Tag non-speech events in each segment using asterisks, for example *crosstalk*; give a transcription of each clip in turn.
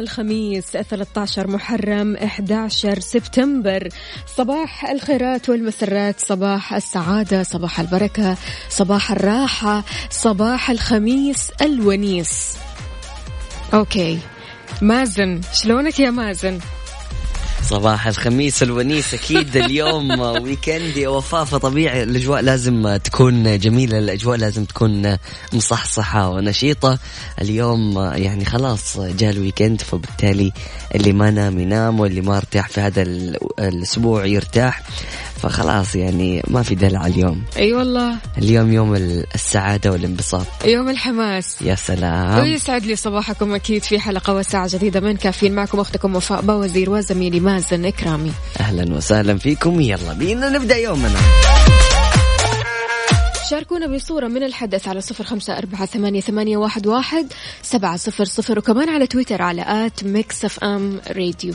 الخميس 13 محرم 11 سبتمبر. صباح الخيرات والمسرات صباح السعادة صباح البركة صباح الراحة صباح الخميس الونيس. okay. مازن شلونك يا مازن؟ صباح الخميس الونيس أكيد اليوم *laughs* weekend يا وفاء فطبيعي الأجواء لازم تكون جميلة الأجواء لازم تكون مصحصحة ونشيطة. اليوم يعني خلاص جاء ال weekend فبالتالي اللي ما نام ينام واللي ما ارتاح في هذا الأسبوع يرتاح. فخلاص يعني ما في دلع اليوم. أي أيوة والله. اليوم يوم السعادة والانبساط. يوم الحماس. يا سلام. ويسعد لي صباحكم أكيد في حلقة وساعة جديدة من كافيين معكم أختكم وفاء بوزير وزميلي مازن إكرامي. أهلا وسهلا فيكم. يلا بينا نبدأ يومنا. شاركونا بصورة من الحدث على صفر خمسة أربعة ثمانية, ثمانية واحد, واحد سبعة صفر صفر وكمان على تويتر على at ميكس أف أم راديو.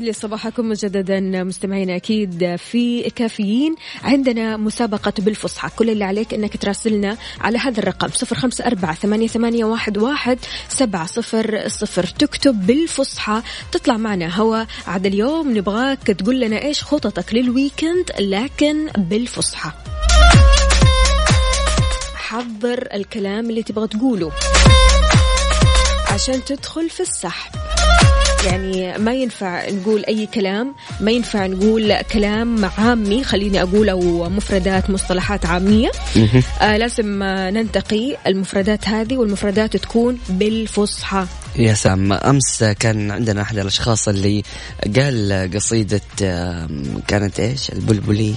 يسعد لي صباحكم مجددا مستمعينا أكيد في كافيين. عندنا مسابقة بالفصحى. كل اللي عليك إنك تراسلنا على هذا الرقم. صفر خمسة أربعة ثمانية, ثمانية واحد, واحد سبعة صفر صفر. تكتب بالفصحى. تطلع معنا. هوا عاد اليوم نبغاك تقول لنا إيش خططك للويكند لكن بالفصحى. حضر الكلام اللي تبغى تقوله عشان تدخل في السحب. يعني ما ينفع نقول أي كلام ما ينفع نقول كلام عامي خليني أقول أو مفردات مصطلحات عامية. آه لازم ننتقي المفردات هذه والمفردات تكون بالفصحى. يا سلام أمس كان عندنا أحد الأشخاص اللي قال قصيدة كانت إيش؟ البلبلي.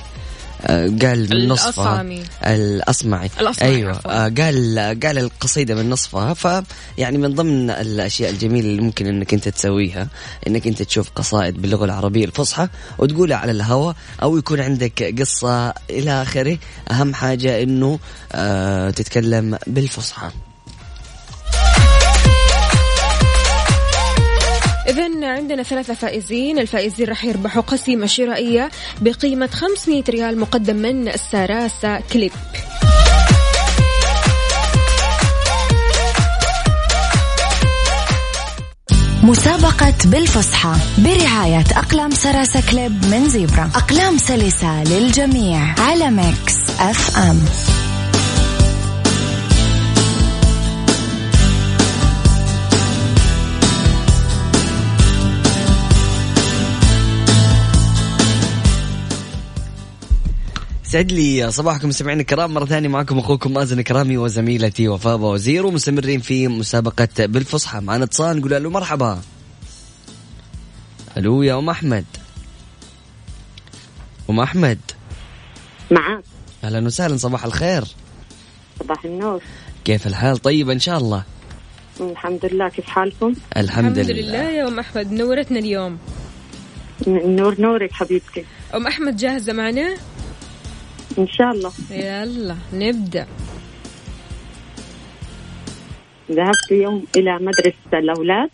قال من نصفها الأصمعي. الأصمعي أيوة عفواً. آه، قال قال القصيدة من نصفها. ف يعني من ضمن الأشياء الجميلة اللي ممكن أنك أنت تسويها أنك أنت تشوف قصائد باللغة العربية الفصحى وتقولها على الهواء أو يكون عندك قصة إلى آخره. أهم حاجة أنه آه تتكلم بالفصحى. إذا عندنا ثلاثة فائزين، الفائزين راح يربحوا قسيمة شرائية بقيمة 500 ريال مقدم من الساراسة كليب. مسابقة بالفصحى برعاية أقلام Sarasa Clip من Zebra. أقلام سلسة للجميع على Mix FM. يسعد لي صباحكم مستمعينا الكرام. مرة ثانية معكم أخوكم مازن إكرامي وزميلتي وفاء بوازير ومستمرين في مسابقة بالفصحى. معنا اتصال نقول له مرحبا. ألو يا أم أحمد. أم أحمد. معك. أهلا وسهلا صباح الخير. صباح النور. كيف الحال؟ طيبة إن شاء الله. الحمد لله كيف حالكم؟ الحمد, الحمد لله يا أم أحمد نورتنا اليوم. نور نورك حبيبتي. أم أحمد جاهزة معنا؟ إن شاء الله. يلا نبدأ. ذهبت يوم إلى مدرسة الأولاد.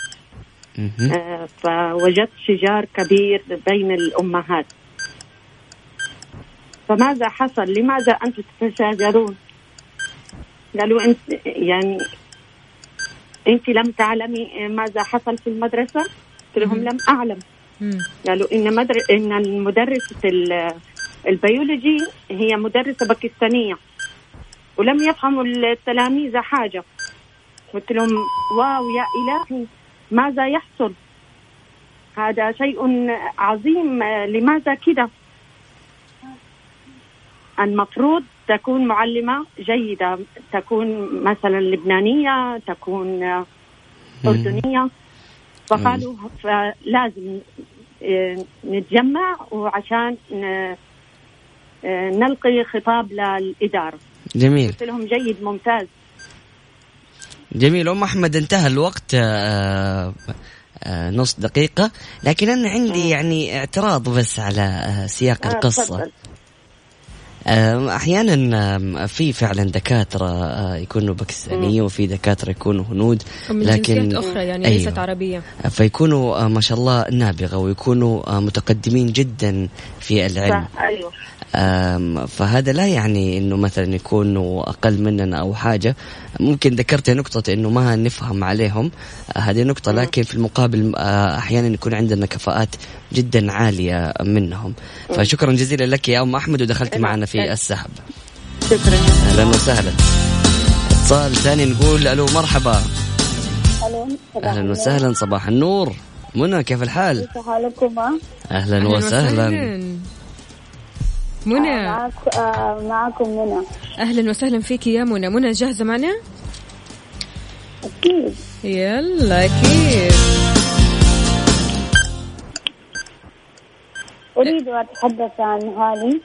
آه، فوجدت شجار كبير بين الأمهات. فماذا حصل؟ لماذا أنتم تتشاجرون؟ قالوا انت يعني أنت لم تعلمي ماذا حصل في المدرسة؟ قلت لهم لم أعلم. مم. قالوا إن مدر... إن المدرسة ال- البيولوجي هي مدرسة باكستانية ولم يفهموا التلاميذ حاجة قلت لهم واو يا إلهي ماذا يحصل؟ هذا شيء عظيم لماذا كده؟ المفروض تكون معلمة جيدة تكون مثلا لبنانية تكون أردنية. فقالوا فلازم آه، نتجمع وعشان نلقي خطاب للإدارة. جميل. قلت لهم جيد ممتاز. جميل. أم أحمد انتهى الوقت. آه آه نص دقيقة. لكن أنا عندي يعني اعتراض بس على آه سياق آه، القصة. آه، أحيانا في فعلا دكاترة آه، يكونوا باكستانيين وفي دكاترة يكونوا هنود جنسيات أخرى يعني أيوة. ليست عربية. فيكونوا آه، ما شاء الله نابغة ويكونوا آه، متقدمين جدا في العلم. أيوه. آم، فهذا لا يعني إنه مثلا يكونوا أقل مننا أو حاجة. ممكن ذكرت نقطة إنه ما نفهم عليهم. هذه نقطة لكن في المقابل أحيانا يكون عندنا كفاءات جدا عالية منهم. فشكرا جزيلا لك يا أم أحمد ودخلت معنا في السحب. شكرا. أهلا وسهلا. اتصال ثاني نقول ألو مرحبا. أهلا وسهلا صباح النور. منى كيف الحال؟ حالكم؟ أهلا وسهلا. منى. معك آه معكم منى. أهلا وسهلا فيك يا منى. منى جاهزة معنا؟ أكيد. يلا أكيد. أريد أن أتحدث عن حالي.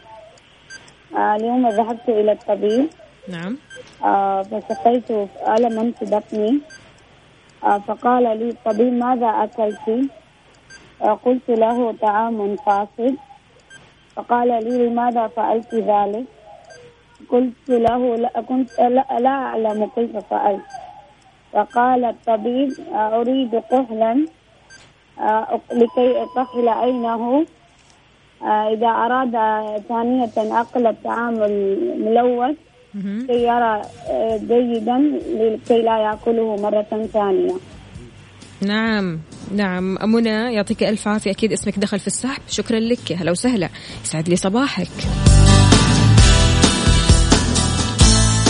آه اليوم ذهبت إلى الطبيب. نعم. آه فشكيت ألما في بطني. آه فقال لي الطبيب ماذا أكلت؟ آه قلت له طعام فاسد. فقال لي لماذا فعلت ذلك؟ قلت له لا كنت لا, لا أعلم كيف فعلت. فقال الطبيب أريد كحلا آه لكي أكحل عينه إذا أراد ثانية أكل الطعام الملوث. كي يرى جيدا لكي لا يأكله مرة ثانية. نعم. نعم. منى يعطيك ألف عافية. أكيد اسمك دخل في السحب. شكرا لك. هلا وسهلا. يسعد لي صباحك.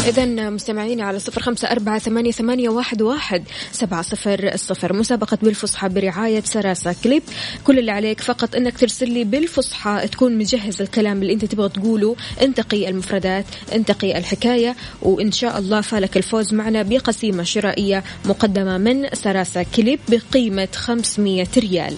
إذا مستمعينا على صفر خمسة أربعة ثمانية, ثمانية واحد, واحد سبعة صفر الصفر مسابقة بالفصحى برعاية سراسة كليب. كل اللي عليك فقط أنك ترسل لي بالفصحى تكون مجهز الكلام اللي أنت تبغى تقوله. انتقي المفردات انتقي الحكاية وإن شاء الله فالك الفوز معنا بقسيمة شرائية مقدمة من Sarasa Clip بقيمة 500 ريال.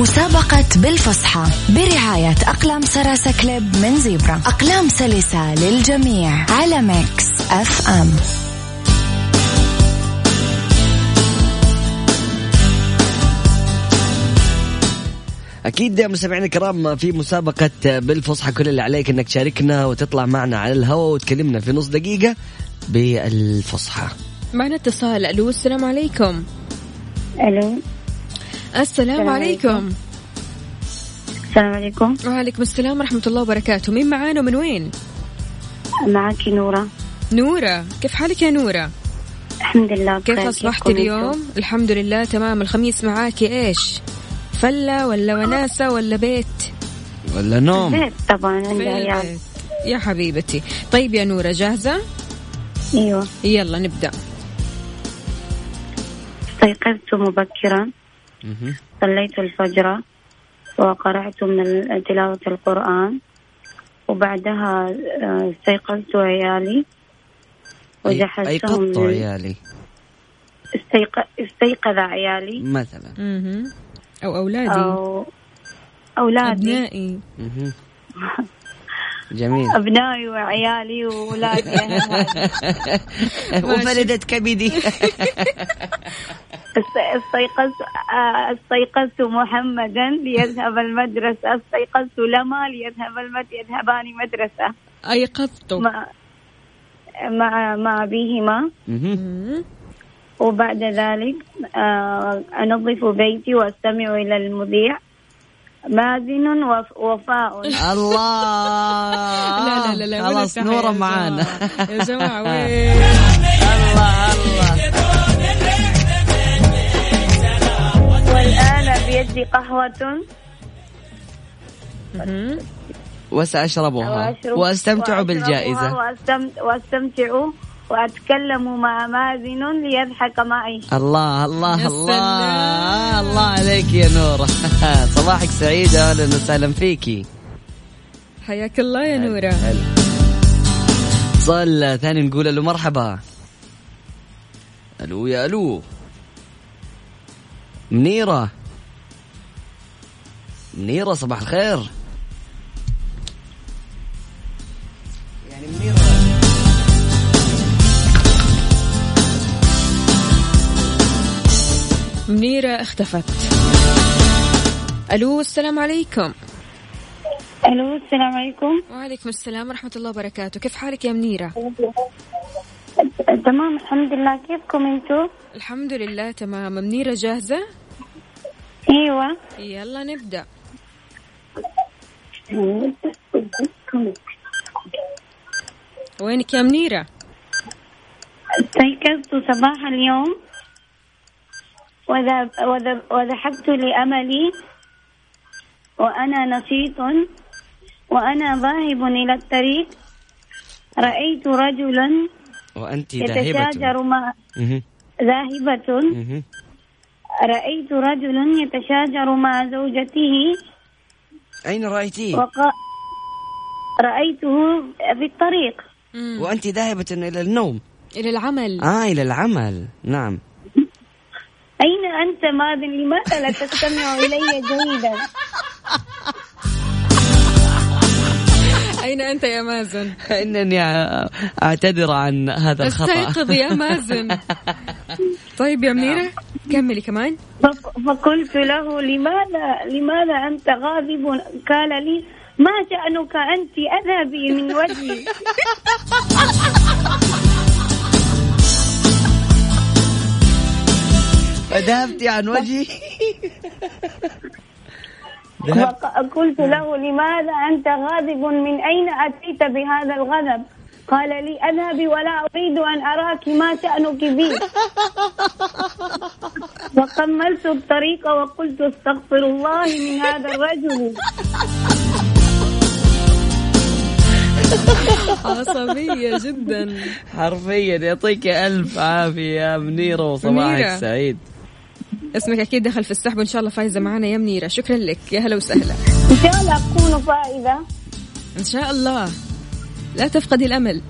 مسابقة بالفصحى برعاية أقلام Sarasa Clip من Zebra. أقلام سلسة للجميع على Mix F أم. أكيد يا مستمعينا الكرام في مسابقة بالفصحى كل اللي عليك إنك تشاركنا وتطلع معنا على الهواء وتكلمنا في نص دقيقة بالفصحى. معنا اتصال ألو السلام عليكم. ألو. السلام السلام عليكم السلام عليكم وعليكم السلام ورحمة الله وبركاته مين معانا ومن وين؟ معك نورة نورة كيف حالك يا نورة؟ الحمد لله كيف بخير. أصبحت اليوم؟ الحمد لله تمام الخميس معاكي إيش؟ فلة ولا وناسة ولا بيت؟ ولا؟ نوم بيت طبعا في عندي عيال البيت. يا حبيبتي طيب يا نورة جاهزة؟ أيوه يلا نبدأ استيقظت مبكرا. صليت الفجر وقرأت من تلاوة القرآن وبعدها آه، استيقظت عيالي أي- وجهزتهم ايقظتوا لل- عيالي؟ استيق... استيقظ عيالي. مثلا. أو أولادي. أو أولادي. أبنائي. *laughs* جميل. أبنائي وعيالي وأولادي *laughs* وفلدت كبدي. *laughs* است- استيقظت آه، استيقظت محمدا ليذهب المدرسة. استيقظت لما ليذهب المد يذهبان مدرسة. أيقظتوا مع مع مع أبيهما. وبعد ذلك آه، أنظف بيتي وأستمع إلى المذيع. مازن وف- وفاء. الله. لا لا لا خلاص نورة معانا؟ يا جماعة *laughs* وين؟ الله الله والآن بيدي قهوة. وسأشربها. وأشرب- وأستمتع بالجائزة. وأستمتع, وأستمتع. وأتكلم مع مازن ليضحك معي. الله الله الله. الله عليك يا نورة *laughs* صباحك سعيد أهلا وسهلا فيكي حياك الله يا نورة. اتصال ثاني نقول له مرحبا. ألو يا ألو. منيرة. منيرة صباح الخير. يعني منيرة منيرة اختفت. ألو السلام عليكم. ألو السلام عليكم. وعليكم السلام ورحمة الله وبركاته. كيف حالك يا منيرة؟ تمام الحمد لله. كيفكم أنتوا؟ الحمد لله تمام. منيرة جاهزة؟ أيوه. يلا نبدأ. وينك يا منيرة؟ استيقظت صباح اليوم. وذهبت لأملي وأنا نشيط وأنا ذاهب إلى الطريق رأيت رجلا وأنت يتشاجر ذاهبة. مع. ذاهبة. رأيت رجلا يتشاجر مع زوجته. أين رأيتيه وق... رأيته في الطريق. وأنت ذاهبة إلى النوم. إلى العمل. آه إلى العمل. نعم. أين أنت ماذن لماذا لا تستمع إلي جيدا؟ *laughs* أين أنت يا مازن؟ إنني أعتذر عن هذا الخطأ. استيقظ يا *laughs* مازن. طيب يا منيرة كملي كمان. فق- فقلت له لماذا لماذا أنت غاضب؟ قال لي ما شأنك أنت؟ أذهبي من وجهي. *laughs* فذهبت عن وجهي. وقلت له لماذا أنت غاضب؟ من أين أتيت بهذا الغضب؟ قال لي اذهبي ولا أريد أن أراك ما شأنك بي؟ وكملت الطريق وقلت أستغفر الله من هذا الرجل. عصبية جدا. حرفيا يعطيك ألف عافية يا منيرة وصباحك. سعيد. اسمك أكيد دخل في السحب وإن شاء الله فايزة معنا يا منيرة. شكرا لك. يا هلا وسهلا. إن شاء الله أكون فائدة إن شاء الله. لا تفقدي الأمل.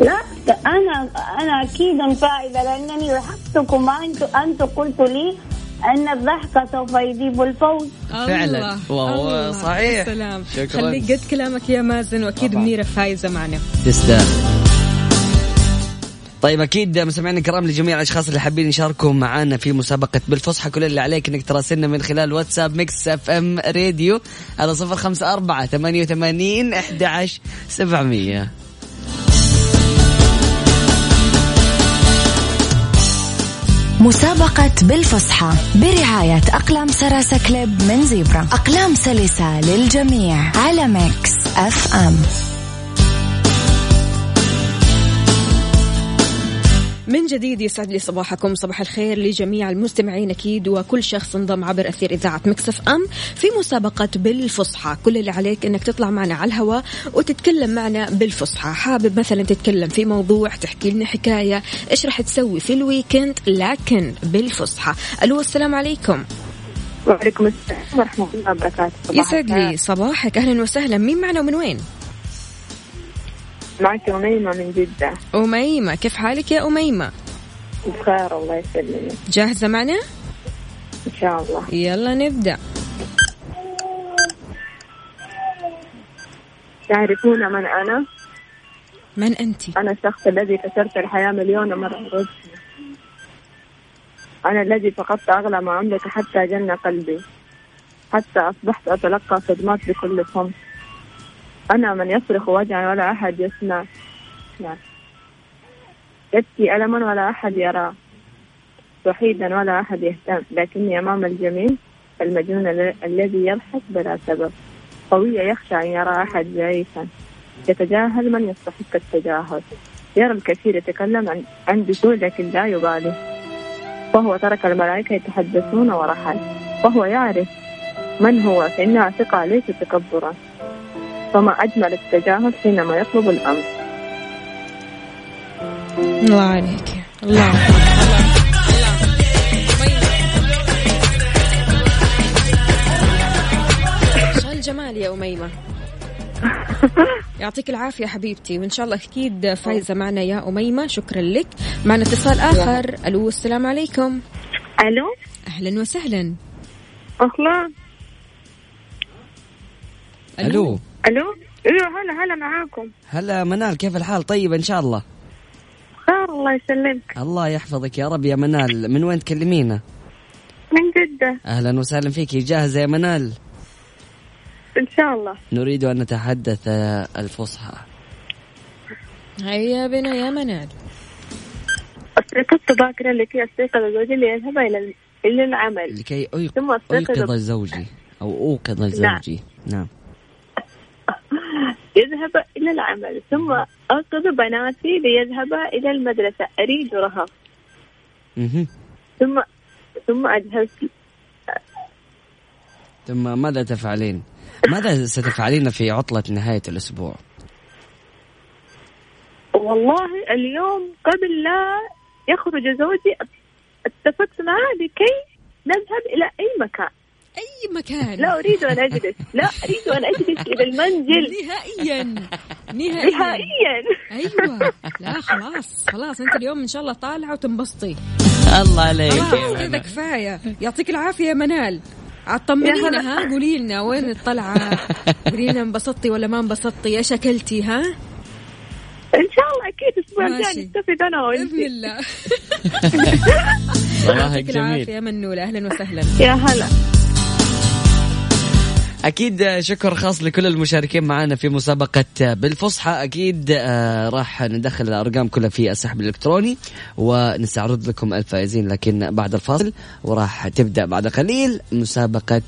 لا أنا أنا أكيد فائدة لأنني لاحظتكم أنتم أنتم قلتوا لي أن الضحك سوف يجيب الفوز. فعلا. وهو. صحيح. سلام. شكراً. خليك قد كلامك يا مازن وأكيد طبعاً. منيرة فايزة معنا. تستاهل طيب أكيد مستمعينا الكرام لجميع الأشخاص اللي حابين يشاركوا معنا في مسابقة بالفصحى كل اللي عليك إنك تراسلنا من خلال واتساب Mix FM راديو على صفر خمسة أربعة ثمانية وثمانين أحد عشر سبعمية. مسابقة بالفصحى برعاية أقلام Sarasa Clip من Zebra. أقلام سلسة للجميع على Mix FM. من جديد يسعد لي صباحكم. صباح الخير لجميع المستمعين أكيد وكل شخص انضم عبر أثير إذاعة Mix FM في مسابقة بالفصحى. كل اللي عليك إنك تطلع معنا على الهواء وتتكلم معنا بالفصحى. حابب مثلا تتكلم في موضوع تحكي لنا حكاية إيش راح تسوي في ال weekend؟ لكن بالفصحى. ألو السلام عليكم. وعليكم السلام ورحمة الله وبركاته. يسعد. لي صباحك. أهلا وسهلا. مين معنا ومن وين؟ معك أميمة من جدة. أميمة كيف حالك يا أميمة؟ بخير الله يسلمك. جاهزة معنا؟ إن شاء الله. يلا نبدأ. تعرفون من أنا؟ من أنت؟ أنا الشخص الذي كسرت الحياة مليون مرة. بوجهي. أنا الذي فقدت أغلى ما أملك حتى جن قلبي. حتى أصبحت أتلقى صدمات بكل صمت أنا من يصرخ وجعا ولا أحد يسمع. يبكي ألما ولا أحد يراه وحيدا ولا أحد يهتم. لكني أمام الجميع المجنون ال- الذي يضحك بلا سبب. قوية يخشى أن يرى أحد ضعيفا. يتجاهل من يستحق التجاهل. يرى الكثير يتكلم عن عن بسوء لكن لا يبالي. وهو ترك الملائكة يتحدثون ورحل. وهو يعرف من هو. فإنها ثقة ليس تكبرا. فما أجمل التجاهل حينما يطلب الأمر. الله عليك. الله. شو الجمال يا أميمة. *laughs* يعطيك العافية حبيبتي وإن شاء الله أكيد فايزة معنا يا أميمة. شكرا لك. معنا اتصال آخر. ألو السلام عليكم. ألو. أهلا وسهلا. أهلا ألو؟ ألو أيوه هلا هلا معاكم. هلا منال كيف الحال؟ طيب إن شاء الله. خير الله يسلمك. الله يحفظك يا رب يا منال. من وين تكلمينا؟ من جدة. أهلا وسهلا فيك. جاهزه يا منال؟ إن شاء الله. نريد أن نتحدث آه، الفصحى. هيا بنا يا منال. استيقظت باكرا لكي استيقظ زوجي ليذهب إلى إلى العمل. لكي أيق- ثم استيقظ زوجي أو أوقظ زوجي. نعم. يذهب إلى العمل ثم أوقظ بناتي ليذهبا إلى المدرسة. أريد رهف مهم. ثم ثم أجهز. ثم ماذا تفعلين؟ ماذا ستفعلين في عطلة نهاية الأسبوع؟ والله اليوم قبل لا يخرج زوجي اتفقت معه لكي نذهب إلى أي مكان. أي مكان. لا أريد أن أجلس. لا أريد أن أجلس إلى المنزل. نهائيا. نهائيا. نهائيا. أيوه. لا خلاص خلاص. أنت اليوم إن شاء الله طالعة وتنبسطي. الله عليك. خلاص كذا كفاية. يعطيك العافية يا منال. عاد طمنينا ها؟ قولي لنا وين الطلعة؟ قولي لنا انبسطتي ولا ما انبسطتي؟ إيش أكلتي ها؟ إن شاء الله أكيد الأسبوع ماشي. الجاي نستفيد أنا بإذن وأنت الله. صراحة يعطيك جميل. يا منولة. أهلا وسهلا. يا هلا. أكيد شكر خاص لكل المشاركين معنا في مسابقة بالفصحى. أكيد آه، راح ندخل الأرقام كلها في السحب الإلكتروني ونستعرض لكم الفائزين لكن بعد الفاصل وراح تبدأ بعد قليل مسابقة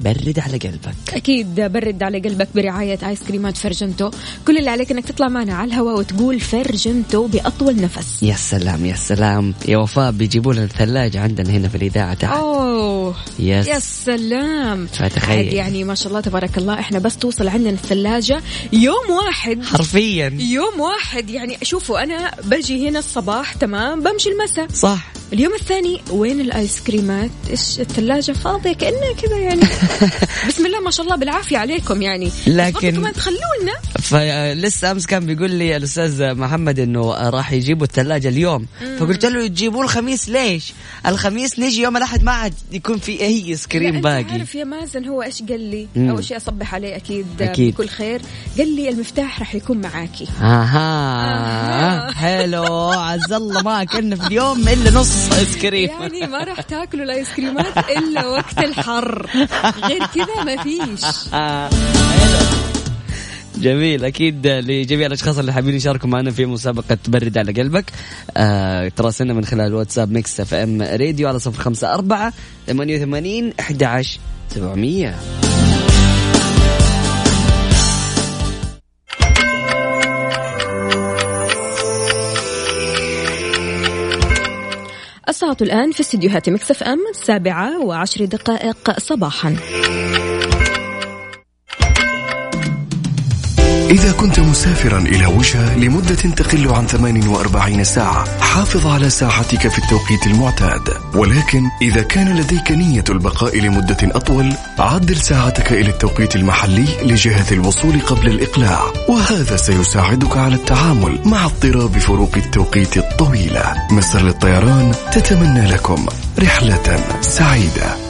برد على قلبك. أكيد برد على قلبك برعاية آيس كريمات فرجنتو. كل اللي عليك إنك تطلع معنا على الهواء وتقول فرجنتو بأطول نفس. يا سلام يا سلام. يا وفاء بيجيبوا لنا الثلاجة عندنا هنا في الإذاعة تحت. أوه. yes. يا سلام. فتخيل. يعني ما شاء الله تبارك الله إحنا بس توصل عندنا الثلاجة. يوم واحد. حرفيا. يوم واحد. يعني شوفوا أنا بجي هنا الصباح تمام بمشي المساء. صح. اليوم الثاني وين الآيس كريمات؟ إيش الثلاجة؟ فاضية كأنها كذا يعني. *laughs* *laughs* بسم الله ما شاء الله بالعافية عليكم يعني. لكن- كمان تخلونا. فلسه أمس كان بيقول لي الأستاذ محمد إنه راح يجيبوا الثلاجة اليوم. فقلت له تجيبوا الخميس ليش؟ الخميس نجي يوم الأحد ما عاد يكون في أي لا، آيس كريم أنت باقي. عارف يا مازن هو إيش قال لي؟ مم. أول شيء أصبح عليه أكيد, أكيد. بكل خير. قال لي المفتاح راح يكون معاكي أها. حلو. عز الله ما أكلنا في اليوم إلا نص ايس كريم يعني ما راح تاكلوا الآيس كريمات إلا وقت الحر. *laughs* غير كذا ما فيش. *laughs* جميل أكيد لجميع الأشخاص اللي حابين يشاركوا معنا في مسابقة برد على قلبك. آه تراسلنا من خلال واتساب Mix FM راديو على صفر خمسة أربعة ثمانية وثمانين أحد عشر سبعمية. الساعة الآن في استديوهات Mix FM السابعة وعشر دقائق صباحا. إذا كنت مسافرا إلى وجهة لمدة تقل عن 48 ساعة حافظ على ساعتك في التوقيت المعتاد. ولكن إذا كان لديك نية البقاء لمدة أطول عدل ساعتك إلى التوقيت المحلي لجهة الوصول قبل الإقلاع. وهذا سيساعدك على التعامل مع اضطراب فروق التوقيت الطويلة. مصر للطيران تتمنى لكم رحلة سعيدة.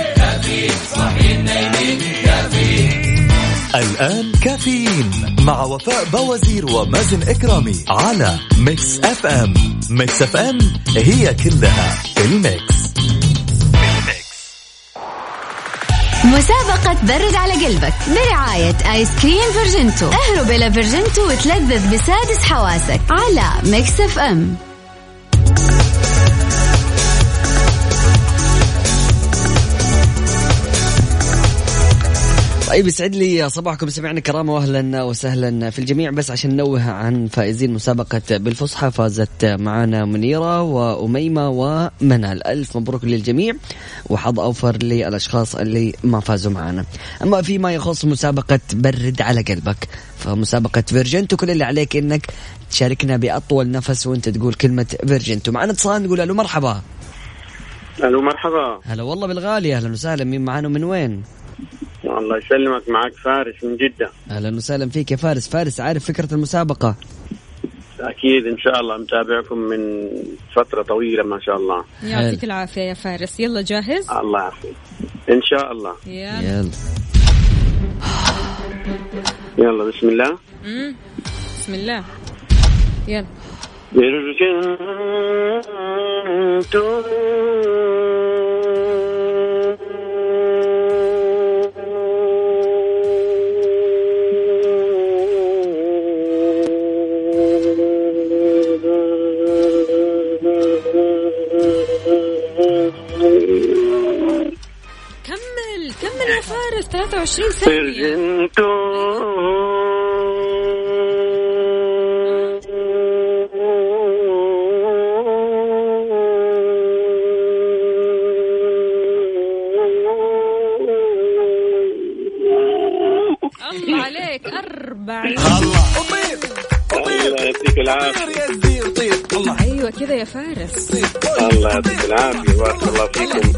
الآن كافيين مع وفاء بوازير ومازن إكرامي على Mix FM. Mix FM هي كلها في ال mix. مسابقة برد على قلبك برعاية آيس كريم فيرجنتو. اهرب إلى فيرجنتو وتلذذ بسادس حواسك على Mix FM. طيب يسعد لي صباحكم. سمعنا كرامة واهلا وسهلا في الجميع. بس عشان ننوه عن فائزين مسابقة بالفصحى فازت معنا منيرة وأميمة ومنال. ألف مبروك للجميع وحظ أوفر للأشخاص اللي ما فازوا معنا أما فيما يخص مسابقة برد على قلبك فمسابقة فيرجنتو كل اللي عليك إنك تشاركنا بأطول نفس وأنت تقول كلمة فيرجنتو. معنا اتصال نقول ألو مرحبا. ألو مرحبا. هلا والله بالغالي أهلا وسهلا. مين معانا من وين؟ الله يسلمك معك فارس من جدة. أهلا وسهلا فيك يا فارس. فارس عارف فكرة المسابقة؟ أكيد إن شاء الله متابعكم من فترة طويلة ما شاء الله. يعطيك العافية يا فارس. يلا جاهز؟ الله يعافيك. إن شاء الله. يلا. يلا. يلا بسم الله. مم. بسم الله. يلا. برجنتو كمل كمل يا فارس 23 ثانية. برجنتو الله عليك أربعين. الله. يعطيك العافية. أيوة كذا يا فارس. الله يعطيك العافية بارك الله فيكم.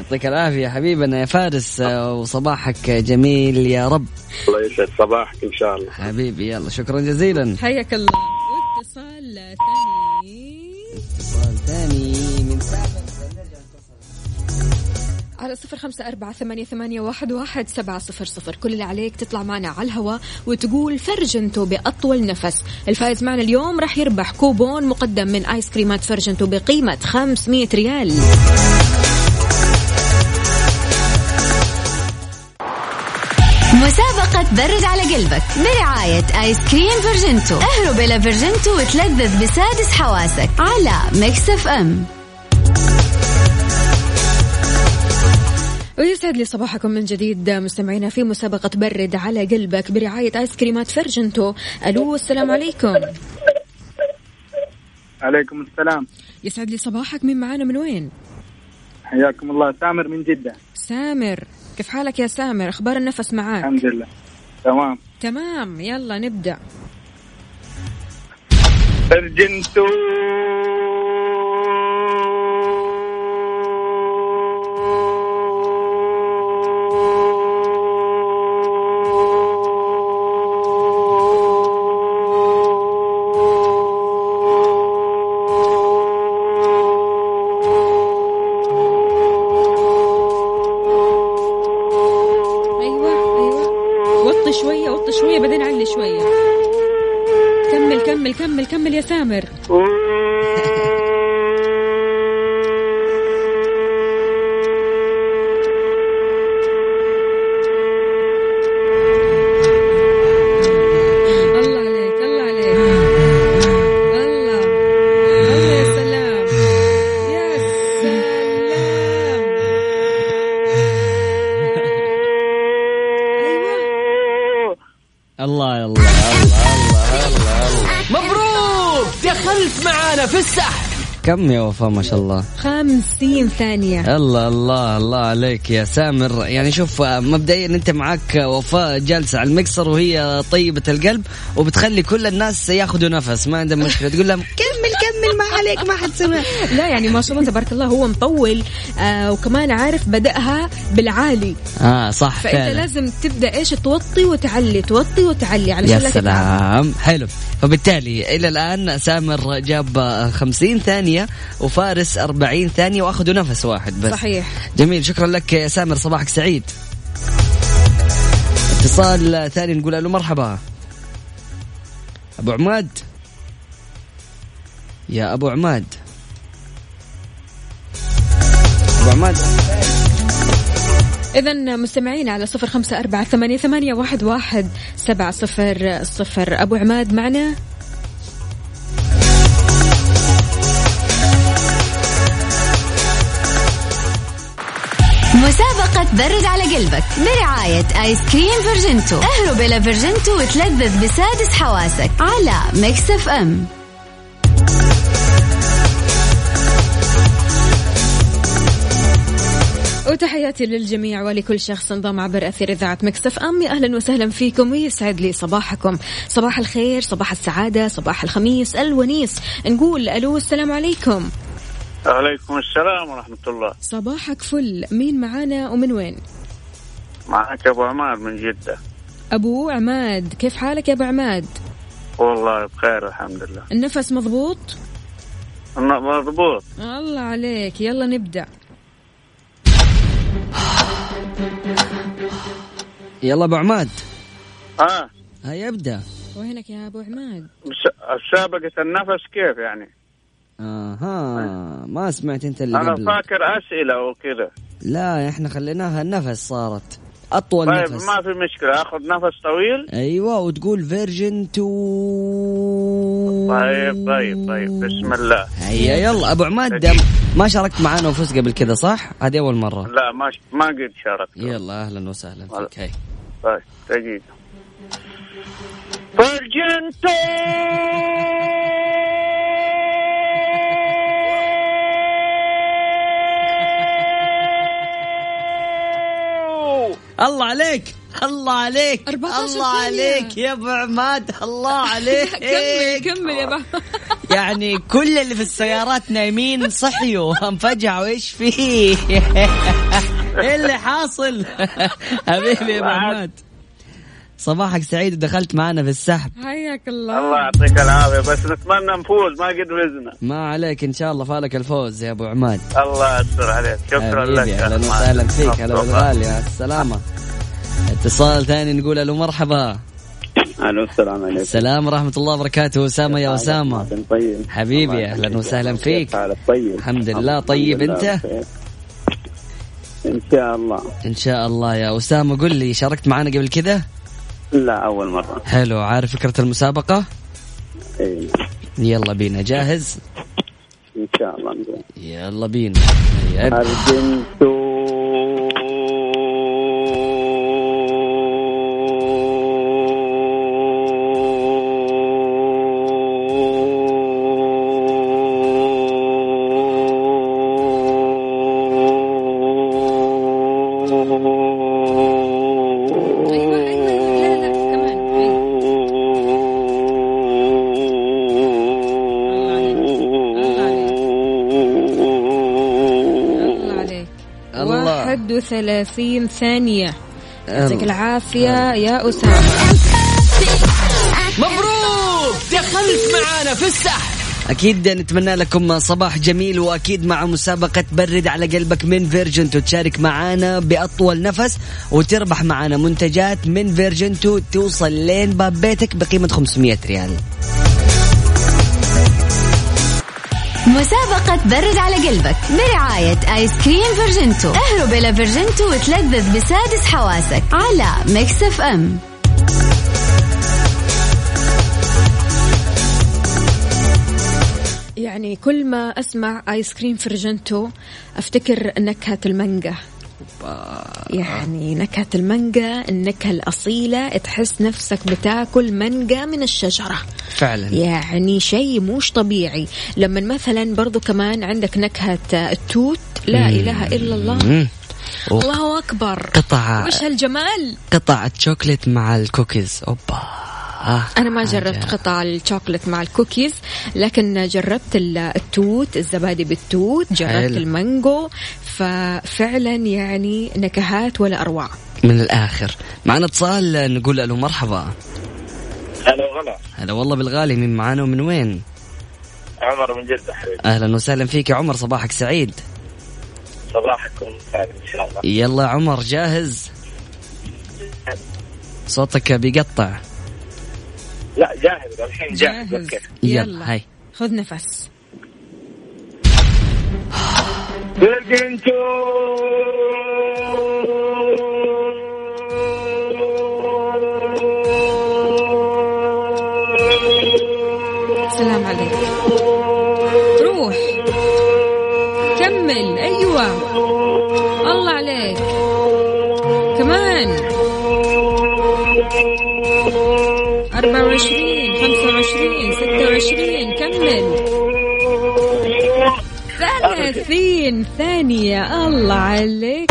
يعطيك العافية حبيبنا يا فارس آه، وصباحك جميل يا رب. الله يسعد صباحك إن شاء الله. حبيبي يلا شكرا جزيلا. حياك الله. صفر خمسة أربعة ثمانية, ثمانية واحد, واحد سبعة صفر صفر. كل اللي عليك تطلع معنا على الهواء وتقول فرجنتو بأطول نفس. الفائز معنا اليوم راح يربح كوبون مقدم من آيس كريمات فرجنتو بقيمة 500 ريال. مسابقة برد على قلبك برعاية آيس كريم فيرجنتو اهرب إلى فيرجنتو وتلذذ بسادس حواسك على Mix F ويسعد لي صباحكم من جديد مستمعينا في مسابقة برد على قلبك برعاية آيس كريمات فرجنتو. ألو السلام عليكم. عليكم السلام. يسعد لي صباحك مين معانا من وين؟ حياكم الله سامر من جدة. سامر كيف حالك يا سامر؟ أخبار النفس معاك؟ الحمد لله. تمام. تمام يلا نبدأ. فرجنتو. وطي شوية وطي شوية بعدين علي شوية. كمل كمل كمل كمل يا سامر. كم يا وفاء؟ ما شاء الله. خمسين ثانية. الله الله الله عليك يا سامر. يعني شوف مبدئيا أنت معاك وفاء جالسة على المكسر وهي طيبة القلب وبتخلي كل الناس ياخذوا نفس ما عندهم مشكلة. تقول لهم كمل كمل مع عليك ما حد سمع لا يعني ما شاء الله تبارك الله هو مطول. آه وكمان عارف بدأها بالعالي. آه صح فأنت فعلا. لازم تبدأ إيش؟ توطي وتعلي توطي وتعلي علشان يا. سلام. حلو. فبالتالي إلى الآن سامر جاب 50 ثانية وفارس 40 ثانية وأخذوا نفس واحد بس. صحيح. جميل. شكرا لك يا سامر. صباحك سعيد. اتصال ثاني نقول له مرحبا. أبو عماد. يا أبو عماد. ابو عماد إذا مستمعين على صفر خمسة أربعة ثمانية, ثمانية واحد, واحد سبعة صفر صفر. أبو عماد معنا. مسابقة برد على قلبك برعاية آيس كريم فيرجنتو. اهرب إلى فيرجنتو وتلذذ بسادس حواسك على Mix F وتحياتي للجميع ولكل شخص انضم عبر أثير إذاعة مكسف أم. يا أهلا وسهلا فيكم ويسعد لي صباحكم. صباح الخير صباح السعادة صباح الخميس الونيس. نقول ألو السلام عليكم. عليكم السلام ورحمة الله. صباحك فل. مين معانا ومن وين؟ معك أبو عمار من جدة. أبو عماد كيف حالك يا أبو عماد؟ والله بخير الحمد لله. النفس مضبوط؟ مضبوط. الله عليك. يلا نبدأ. يلا أبو عماد. آه هيا ابدأ. وينك يا أبو عماد. سابقة النفس كيف يعني؟ آها ما سمعت أنت اللي أنا قبل فاكر أسئلة وكذا. لا إحنا خليناها النفس صارت. أطول طيب نفس. ما في مشكلة. أخذ نفس طويل. أيوه وتقول فيرجنتو. طيب طيب طيب. بسم الله. هيا يلا. أبو عماد دم ما شاركت معانا وفزت قبل كذا صح؟ هذه أول مرة. لا ما ما قد شاركت. يلا أهلا وسهلا فيك. هي طيب دقيقة. الله عليك الله عليك 14 الله. عليك يا أبو عماد الله *laughs* عليك. كمل كمل يا أبو. *laughs* يعني كل اللي في السيارات نايمين صحيوا انفجعوا إيش فيه؟ *laughs* إيه اللي حاصل؟ *laughs* حبيبي يا ابو عماد صباحك سعيد ودخلت معنا في السحب. حياك الله. الله يعطيك العافية بس نتمنى نفوز ما قد فزنا. ما عليك إن شاء الله فالك الفوز يا أبو عماد. الله يستر عليك. شكرا لك. أهلا. وسهلا فيك هلا. بالغالي مع السلامة. اتصال ثاني نقول ألو مرحبا. ألو السلام عليكم. السلام ورحمة الله وبركاته. أسامة يا أسامة. طيب. حبيبي أهلا وسهلا فيك. الحمد لله. طيب أنت؟ إن شاء الله. إن شاء الله يا أسامة. قل لي شاركت معنا قبل كذا؟ لا أول مرة. حلو. عارف فكرة المسابقة؟ اي يلا بينا. جاهز؟ إن شاء الله. يلا بينا. هيا 31 ثانية. يعطيك. العافية يا أسامة. مبروك! دخلت معانا في السحب. أكيد نتمنى لكم صباح جميل وأكيد مع مسابقة برد على قلبك من فيرجنتو تشارك معانا بأطول نفس وتربح معانا منتجات من فيرجنتو توصل لين باب بيتك بقيمة 500 ريال. مسابقة برد على قلبك. برعاية آيس كريم فيرجنتو. اهرب إلى فيرجنتو وتلذذ بسادس حواسك على Mix FM. يعني كل ما أسمع آيس كريم فرجنتو أفتكر نكهة المانجا. يعني نكهة المانجا النكهة الأصيلة تحس نفسك بتاكل مانجا من الشجرة. فعلا. يعني شيء مش طبيعي. لما مثلا برضو كمان عندك نكهة التوت لا إله إلا الله. مم. الله أكبر. قطع وش هالجمال؟ قطع الشوكليت مع الكوكيز. أوبا. الله أنا ما جربت قطع الشوكولات مع الكوكيز لكن جربت ال- التوت الزبادي بالتوت جربت. المانجو. ففعلا يعني نكهات ولا أروع. من الآخر. معنا اتصال نقول ألو مرحبا. هلا وغلا. هلا والله بالغالي مين معانا ومن وين؟ عمر من جدة حبيبي. أهلا وسهلا فيك يا عمر صباحك سعيد؟ صباحكم سعيد إن شاء الله. يلا عمر جاهز؟ صوتك بيقطع. لا جاهز الحين جاهز, جاهز. أوكي. يلا. هاي. خذ نفس. سلام 30 ثانية. الله عليك.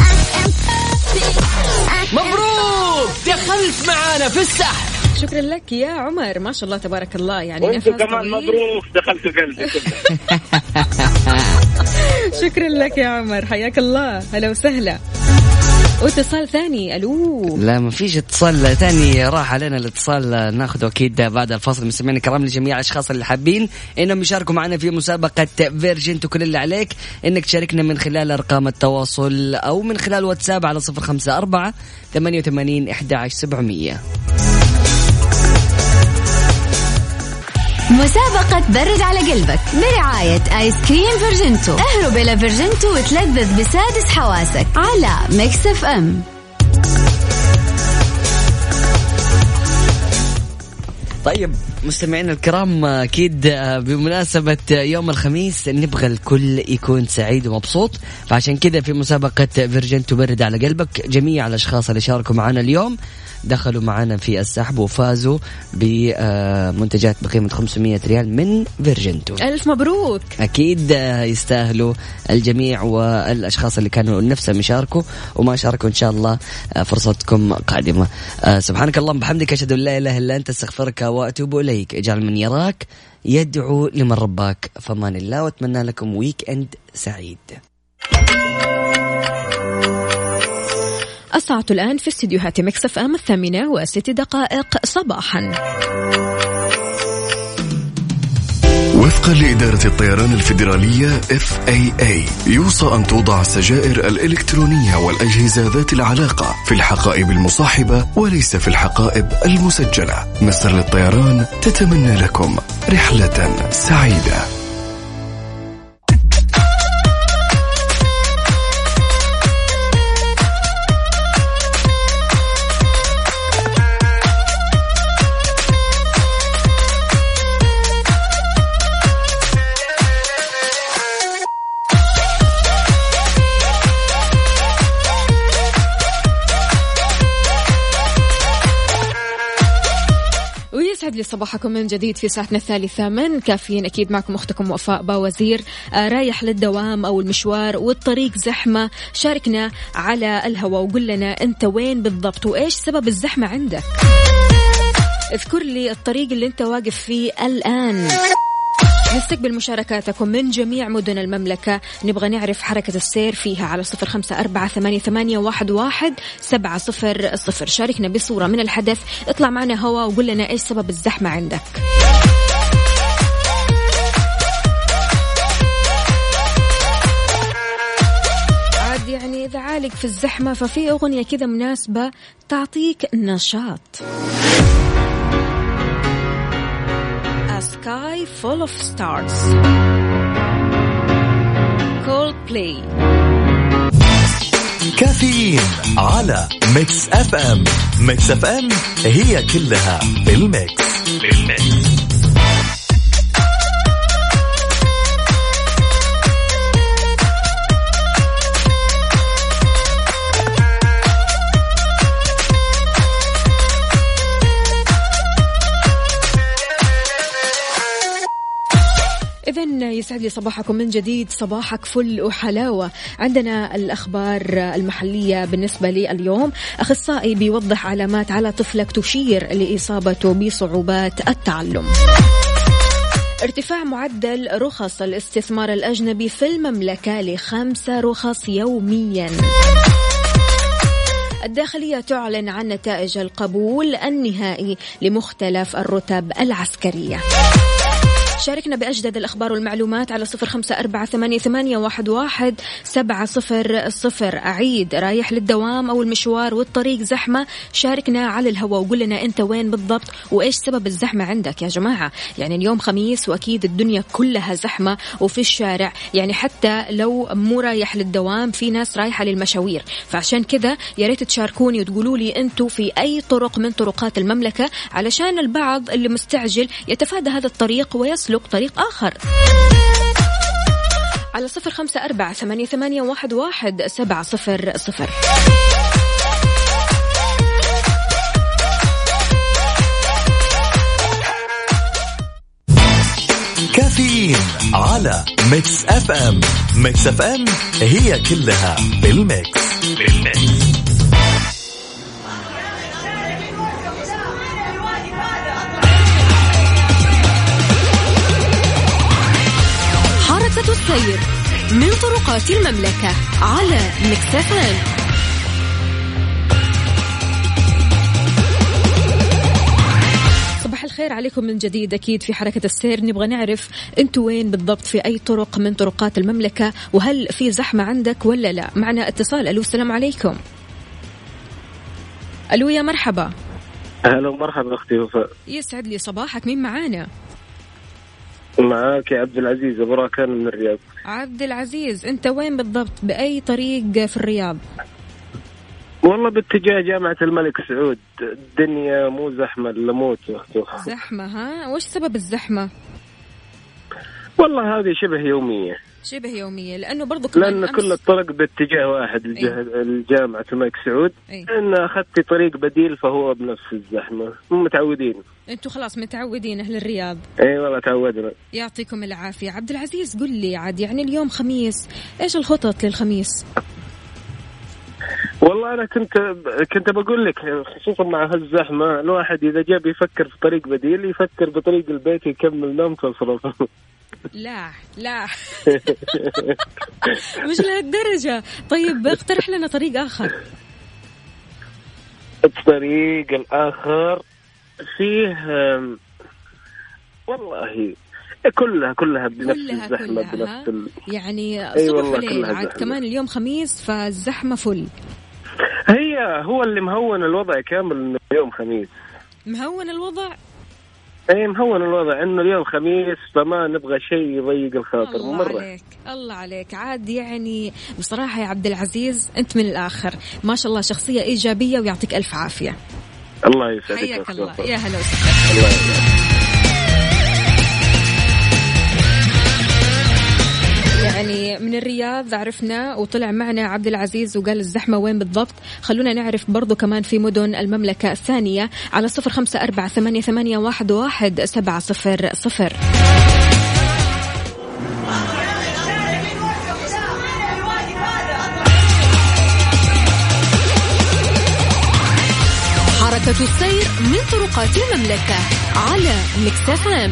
مبروك! دخلت معانا في السحب. شكرا لك يا عمر. ما شاء الله تبارك الله. يعني وأنتم نفس كمان طويل. مبروك. دخلتوا قلبي. *laughs* شكرا لك يا عمر. حياك الله. هلا وسهلا. واتصال ثاني ألو. لا ما فيش اتصال ثاني. راح علينا الاتصال ناخذه أكيد بعد الفصل مستمعينا الكرام لجميع الأشخاص اللي حابين إنهم يشاركوا معنا في مسابقة فيرجنتو كل اللي عليك. إنك تشاركنا من خلال أرقام التواصل أو من خلال واتساب على 054 88 11 700 مسابقة برد على قلبك برعاية آيس كريم فيرجنتو. اهرب إلى فيرجنتو وتلذذ بسادس حواسك على Mix FM. طيب مستمعينا الكرام أكيد آه، بمناسبة يوم الخميس نبغى الكل يكون سعيد ومبسوط. فعشان كذا في مسابقة فيرجنتو برد على قلبك جميع الأشخاص اللي شاركوا معنا اليوم دخلوا معنا في السحب وفازوا بمنتجات بقيمة 500 ريال من فيرجنتو ألف مبروك. أكيد آه، يستاهلوا الجميع والأشخاص اللي كانوا نفسهم يشاركوا وما شاركوا إن شاء الله فرصتكم قادمة. آه، سبحانك اللهم بحمدك أشهد أن لا إله إلا أنت أستغفرك وأتوب إليك. إجعل من يراك يدعو لمن رباك. فمان الله وأتمنى لكم weekend سعيد. الساعة الآن في استديوهات Mix FM الثامنة وست دقائق صباحا. وفقا لإدارة الطيران الفيدرالية FAA يوصى أن توضع السجائر الإلكترونية والأجهزة ذات العلاقة في الحقائب المصاحبة وليس في الحقائب المسجلة. مصر للطيران تتمنى لكم رحلة سعيدة. لي صباحكم من جديد في ساعتنا الثالثة من كافيين. أكيد معكم أختكم وفاء باوزير آه رايح للدوام أو المشوار والطريق زحمة. شاركنا على الهواء وقول لنا أنت وين بالضبط وإيش سبب الزحمة عندك. اذكر لي الطريق اللي أنت واقف فيه الآن. نستقبل مشاركاتكم من جميع مدن المملكة. نبغى نعرف حركة السير فيها على صفر خمسة أربعة ثمانية, ثمانية واحد, واحد سبعة صفر صفر. شاركنا بصورة من الحدث. اطلع معنا هوا وقول لنا إيش سبب الزحمة عندك. عاد يعني إذا عالق في الزحمة ففي أغنية كذا مناسبة تعطيك نشاط. Sky full of stars. Coldplay. كافيين على Mix FM Mix FM هي كلها بال mix. بال mix. يسعد لي صباحكم من جديد. صباحك فل وحلاوة. عندنا الأخبار المحلية بالنسبة لي اليوم أخصائي بيوضح علامات على طفلك تشير لإصابته بصعوبات التعلم. ارتفاع معدل رخص الاستثمار الأجنبي في المملكة لخمسة رخص يومياً. الداخلية تعلن عن نتائج القبول النهائي لمختلف الرتب العسكرية. شاركنا بأجدد الأخبار والمعلومات على صفر خمسة أربعة ثمانية, واحد, واحد سبعة صفر صفر. أعيد رايح للدوام أو المشوار والطريق زحمة. شاركنا على الهواء وقول لنا أنت وين بالضبط وإيش سبب الزحمة عندك يا جماعة. يعني اليوم خميس وأكيد الدنيا كلها زحمة وفي الشارع. يعني حتى لو مو رايح للدوام في ناس رايحة للمشاوير. فعشان كذا يا ريت تشاركوني وتقولوا لي أنتم في أي طرق من طرقات المملكة علشان البعض اللي مستعجل يتفادى هذا الطريق ويسلك طريق آخر. على صفر خمسة أربعة ثمانية, ثمانية واحد, واحد سبعة صفر صفر. كافيين على Mix FM. Mix FM هي كلها بال mix. بال mix. السير من طرقات المملكة على مكسفان صباح الخير عليكم من جديد. أكيد في حركة السير نبغى نعرف أنتوا وين بالضبط في أي طرق من طرقات المملكة وهل في زحمة عندك ولا لا؟ معنا اتصال. ألو السلام عليكم. ألو يا مرحبا. هلا ومرحبا أختي وفاء. يسعد لي صباحك. مين معانا؟ معاك يا عبد العزيز ابو راكان من الرياض. عبد العزيز أنت وين بالضبط؟ بأي طريق في الرياض؟ والله باتجاه جامعة الملك سعود. الدنيا مو زحمة إلا موت. زحمة ها؟ وش سبب الزحمة؟ والله هذه شبه يومية. شبه يومية لأنه برضو كمان لأن كل الطرق باتجاه واحد الجه- الجامعة الملك سعود. أي. إن أخذتي طريق بديل فهو بنفس الزحمة. مو متعودين. أنتوا خلاص متعودين أهل الرياض. إي والله تعودنا. يعطيكم العافية. عبد العزيز قل لي عاد يعني اليوم خميس إيش الخطط للخميس؟ والله أنا كنت كنت بقول لك خصوصا مع هالزحمة الواحد إذا جاء بيفكر في طريق بديل يفكر بطريق البيت يكمل نوم تصرف لا لا. *laughs* مش لهالدرجة. طيب اقترح لنا طريق آخر. الطريق الآخر فيه والله كلها كلها بنفس كلها الزحمة كلها بنفس ال... يعني أي صبح وليل عاد. كمان اليوم خميس فالزحمة فل. هي هو اللي مهون الوضع كامل انه اليوم خميس. مهون الوضع؟ اي مهون الوضع. إنه اليوم خميس فما نبغى شيء يضيق الخاطر. الله مره عليك الله عليك. عاد يعني بصراحة يا عبد العزيز أنت من الآخر. ما شاء الله شخصية إيجابية ويعطيك ألف عافية. الله يسعدك حياك يا الله. يا هلا وسهلا. الرياض عرفنا وطلع معنا عبد العزيز وقال الزحمة وين بالضبط. خلونا نعرف برضو كمان في مدن المملكة الثانية على صفر خمسة أربعة ثمانية, ثمانية واحد, واحد سبعة صفر صفر. حركة السير من طرقات المملكة على Mix FM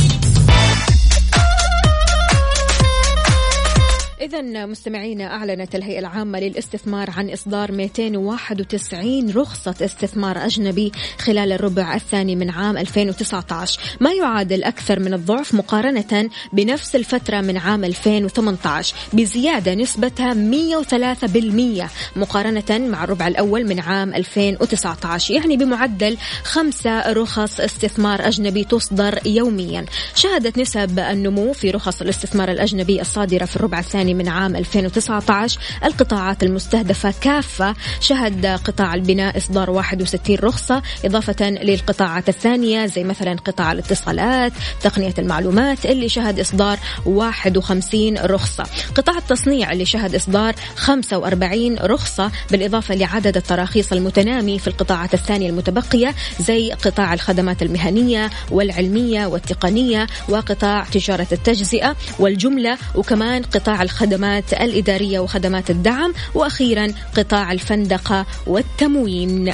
إذا مستمعينا أعلنت الهيئة العامة للاستثمار عن إصدار 291 رخصة استثمار أجنبي خلال الربع الثاني من عام 2019 ما يعادل أكثر من الضعف مقارنة بنفس الفترة من عام 2018 بزيادة نسبتها 103% مقارنة مع الربع الأول من عام 2019 يعني بمعدل خمسة رخص استثمار أجنبي تصدر يوميا. شهدت نسب النمو في رخص الاستثمار الأجنبي الصادرة في الربع الثاني من من عام 2019 القطاعات المستهدفة كافة. شهد قطاع البناء إصدار 61 رخصة إضافة للقطاعات الثانية زي مثلا قطاع الاتصالات تقنية المعلومات اللي شهد إصدار 51 رخصة. قطاع التصنيع اللي شهد إصدار 45 رخصة بالإضافة لعدد التراخيص المتنامي في القطاعات الثانية المتبقية زي قطاع الخدمات المهنية والعلمية والتقنية وقطاع تجارة التجزئة والجملة وكمان قطاع الخدمات الإدارية وخدمات الدعم وأخيرا قطاع الفندقة والتموين.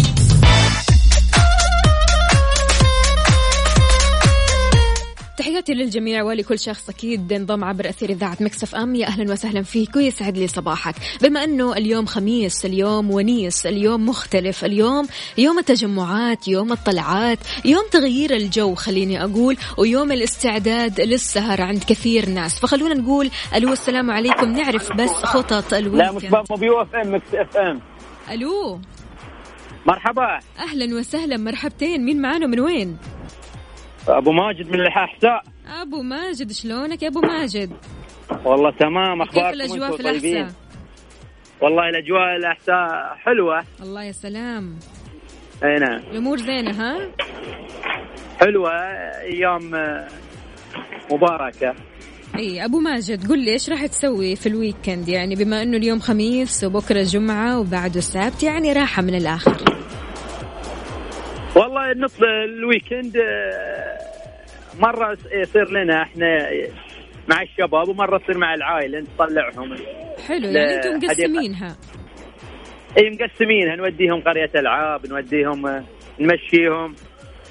تحياتي للجميع ولكل شخص أكيد انضم عبر أثير إذاعة Mix FM. يا أهلا وسهلا فيك ويسعد لي صباحك. بما أنه اليوم خميس اليوم ونيس اليوم مختلف اليوم يوم التجمعات يوم الطلعات يوم تغيير الجو خليني أقول ويوم الاستعداد للسهر عند كثير ناس. فخلونا نقول ألو السلام عليكم. نعرف بس خطط لا ال weekend. مصباح مو بيو إف إم Mix FM. ألو. مرحبا. أهلا وسهلا. مرحبتين. مين معانا؟ من وين؟ أبو ماجد من الاحساء أبو ماجد شلونك يا أبو ماجد؟ والله تمام كيف أخباركم الأجواء أنتم في الأحساء؟ والله الأجواء الأحساء حلوة. الله يا سلام. أي نعم. الأمور زينة ها؟ حلوة أيام مباركة. إي أبو ماجد قل لي إيش راح تسوي في ال weekend؟ يعني بما إنه اليوم خميس وبكرة جمعة وبعده السبت يعني راحة من الآخر. والله نطلع ال weekend آه، مرة يصير لنا إحنا مع الشباب ومرة تصير مع العائلة نطلعهم. حلو يعني أنتم. مقسمينها. إي مقسمينها. نوديهم قرية ألعاب نوديهم آه، نمشيهم.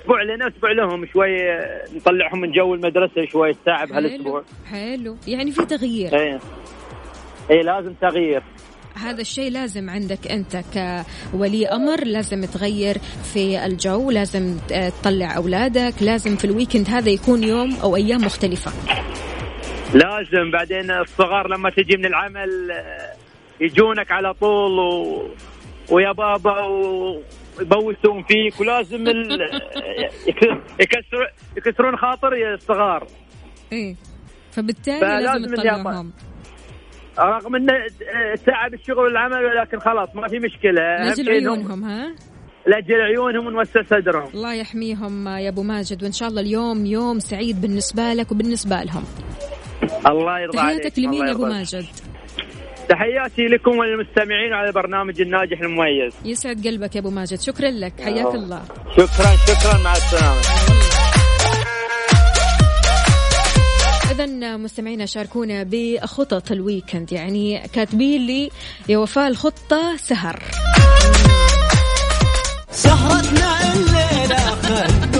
أسبوع لنا أسبوع لهم شوي آه، نطلعهم من جو المدرسة شوي ساعه حلو بهالاسبوع حلو. يعني في تغيير. إي إي لازم تغيير. هذا الشيء لازم عندك أنت كولي أمر لازم تغير في الجو لازم تطلع أولادك لازم في ال weekend هذا يكون يوم أو أيام مختلفة. لازم. بعدين الصغار لما تجي من العمل يجونك على طول و... ويا بابا و... يبوسون فيك ولازم ال... يك- *laughs* يكسر يكسرون خاطر الصغار. إيه. فبالتالي لازم تطلعهم. رغم إنه تعب الشغل والعمل ولكن خلاص ما في مشكلة. لاجل عيونهم ها؟ لأجل عيونهم ونوسع صدرهم. الله يحميهم يا أبو ماجد وإن شاء الله اليوم يوم سعيد بالنسبة لك وبالنسبة لهم. الله يرضى عليك تحياتك لمين يا أبو. ماجد؟ تحياتي لكم وللمستمعين على البرنامج الناجح المميز. يسعد قلبك يا أبو ماجد شكرا لك حياك الله. شكرا شكرا مع السلامة. إذا مستمعينا شاركونا بخطط الويكند يعني كاتبين لي يا وفاء الخطة سهر. سهرتنا الليلة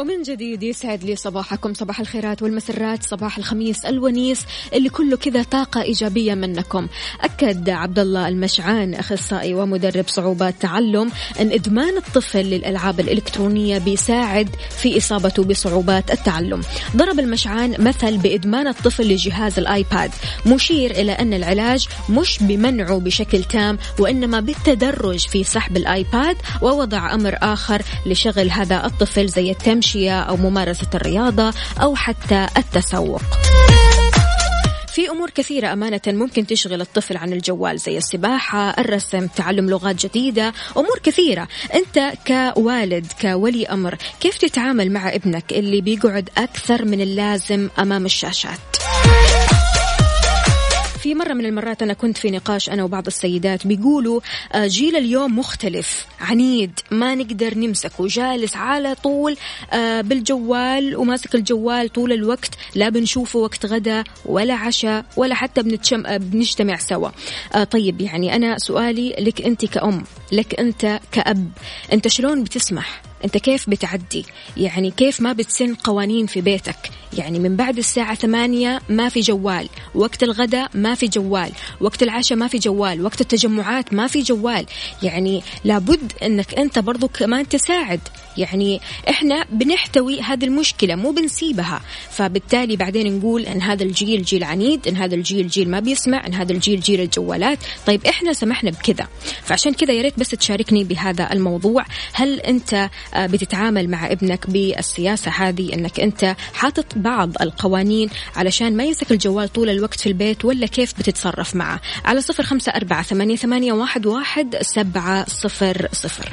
ومن جديد يسعد لي صباحكم صباح الخيرات والمسرات صباح الخميس الونيس اللي كله كذا طاقة إيجابية منكم. أكد عبد الله المشعان أخصائي ومدرب صعوبات تعلم أن إدمان الطفل للألعاب الإلكترونية بيساعد في إصابته بصعوبات التعلم. ضرب المشعان مثل بإدمان الطفل لجهاز الآيباد. مشير إلى أن العلاج مش بمنعه بشكل تام وإنما بالتدرج في سحب الآيباد ووضع أمر آخر لشغل هذا الطفل زي التمشية أو ممارسة الرياضة أو حتى التسوق. في أمور كثيرة أمانة ممكن تشغل الطفل عن الجوال زي السباحة الرسم تعلم لغات جديدة أمور كثيرة. أنت كوالد كولي أمر كيف تتعامل مع ابنك اللي بيقعد أكثر من اللازم أمام الشاشات؟ في مرة من المرات أنا كنت في نقاش أنا وبعض السيدات بيقولوا آه، جيل اليوم مختلف عنيد ما نقدر نمسكه جالس على طول آه، بالجوال وماسك الجوال طول الوقت لا بنشوفه وقت غدا ولا عشاء ولا حتى بنتشم آه، بنجتمع سوا. طيب يعني أنا سؤالي لك أنت كأم لك أنت كأب أنت شلون بتسمح؟ أنت كيف بتعدي؟ يعني كيف ما بتسن قوانين في بيتك؟ يعني من بعد الساعة ثمانية ما في جوال وقت الغداء ما في جوال وقت العشاء ما في جوال وقت التجمعات ما في جوال. يعني لابد أنك أنت برضو كمان تساعد. يعني إحنا بنحتوي هذه المشكلة مو بنسيبها. فبالتالي بعدين نقول إن هذا الجيل جيل عنيد إن هذا الجيل جيل ما بيسمع إن هذا الجيل جيل الجوالات. طيب إحنا سمحنا بكذا. فعشان كذا يا ريت بس تشاركني بهذا الموضوع. هل أنت آه، بتتعامل مع ابنك بالسياسة هذه؟ إنك أنت حاطط بعض القوانين علشان ما يمسك الجوال طول الوقت في البيت ولا كيف بتتصرف معه؟ على صفر خمسة أربعة ثمانية, ثمانية واحد, واحد سبعة صفر صفر.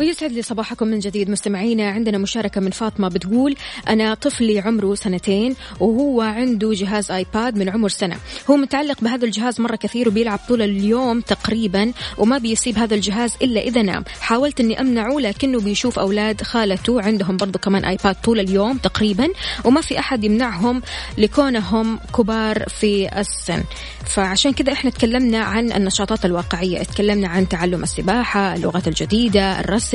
ويسعد لي صباحكم من جديد. مستمعينا عندنا مشاركة من فاطمة بتقول أنا طفلي عمره سنتين وهو عنده جهاز iPad من عمر سنة. هو متعلق بهذا الجهاز مرة كثير وبيلعب طول اليوم تقريبا وما بيسيب هذا الجهاز إلا إذا نام. حاولت أني أمنعه لكنه بيشوف أولاد خالته عندهم برضو كمان آيباد طول اليوم تقريبا وما في أحد يمنعهم لكونهم كبار في السن. فعشان كذا إحنا تكلمنا عن النشاطات الواقعية. تكلمنا عن تعلم السباحة اللغات الجديدة الرسم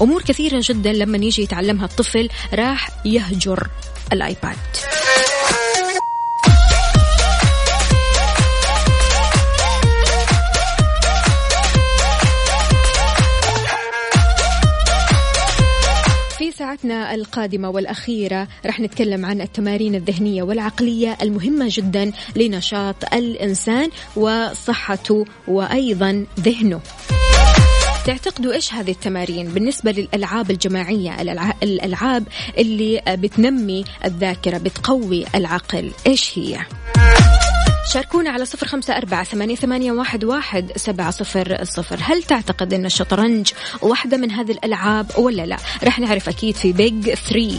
أمور كثيرة جدا لما يجي يتعلمها الطفل. راح يهجر الآيباد. ساعتنا القادمة والأخيرة رح نتكلم عن التمارين الذهنية والعقلية المهمة جدا لنشاط الإنسان وصحته وأيضا ذهنه. تعتقدوا إيش هذه التمارين بالنسبة للألعاب الجماعية؟ الألعاب اللي بتنمي الذاكرة بتقوي العقل إيش هي؟ شاركونا على صفر خمسة أربعة ثمانية, ثمانية واحد, واحد سبعة صفر صفر. هل تعتقد أن الشطرنج واحدة من هذه الألعاب ولا لا؟ رح نعرف أكيد في بيج ثري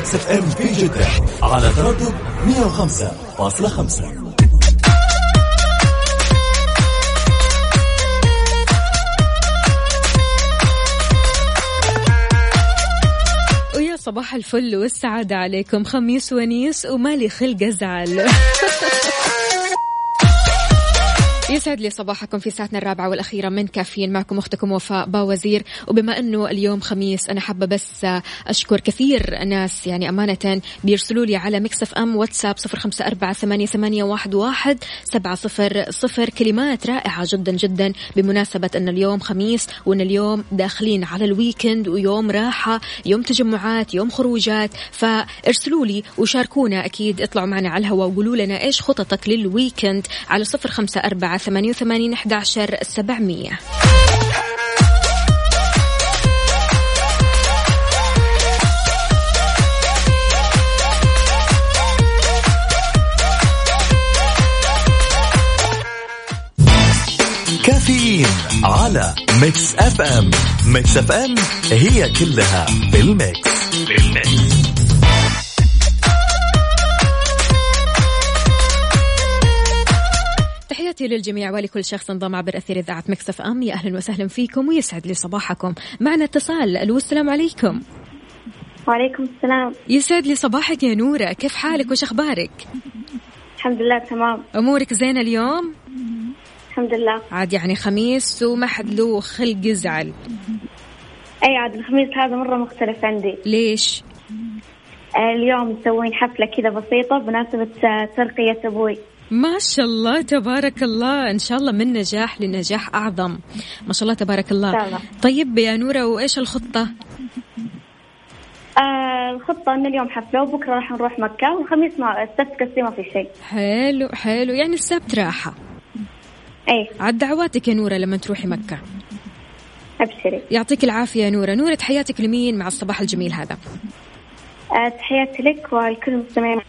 Mix FM في جدة على تردد 105.5 ويا صباح الفل والسعادة عليكم خميس ونيس ومالي خلق أزعل. *laughs* يسعد لي صباحكم في ساعتنا الرابعة والأخيرة من كافيين. معكم أختكم وفاء بوازير. وبما أنه اليوم خميس أنا حابة بس أشكر كثير ناس يعني أمانة بيرسلوا لي على Mix FM واتساب صفر خمسة أربعة ثمانية, ثمانية واحد, واحد سبعة صفر صفر. كلمات رائعة جدا جدا بمناسبة أن اليوم خميس وأن اليوم داخلين على ال weekend ويوم راحة يوم تجمعات يوم خروجات. فارسلوا لي وشاركونا أكيد. اطلعوا معنا على الهواء وقولوا لنا إيش خططك لل weekend على صفر خمسة أربعة ثمانية وثمانين أحد عشر سبعمية. كافيين على Mix FM. Mix FM it's all in the mix. In the mix. تحياتي للجميع ولكل شخص انضم عبر أثير إذاعة Mix FM. يا أهلا وسهلا فيكم ويسعد لي صباحكم. معنا اتصال. ألو السلام عليكم. وعليكم السلام. يسعد لي صباحك يا نورة. كيف حالك؟ وش أخبارك؟ الحمد لله تمام. أمورك زينة اليوم؟ الحمد لله. عاد يعني خميس وما حد له خلق يزعل. أي عاد الخميس هذا مرة مختلف عندي. ليش؟ اليوم مسوين حفلة كذا بسيطة بمناسبة آه، ترقية أبوي. ما شاء الله تبارك الله. إن شاء الله من نجاح لنجاح أعظم. ما شاء الله تبارك الله. طبعا. طيب يا نورة وإيش الخطة؟ آه الخطة إن اليوم حفلة وبكرة راح نروح مكة والخميس ما السبت كسي ما في شيء. حلو حلو. يعني السبت راحة. أي عاد دعواتك يا نورة لما تروحي مكة. أبشري. يعطيك العافية يا نورة. نورة تحياتك لمين مع الصباح الجميل هذا؟ آه تحياتي لك ولكل المستمعين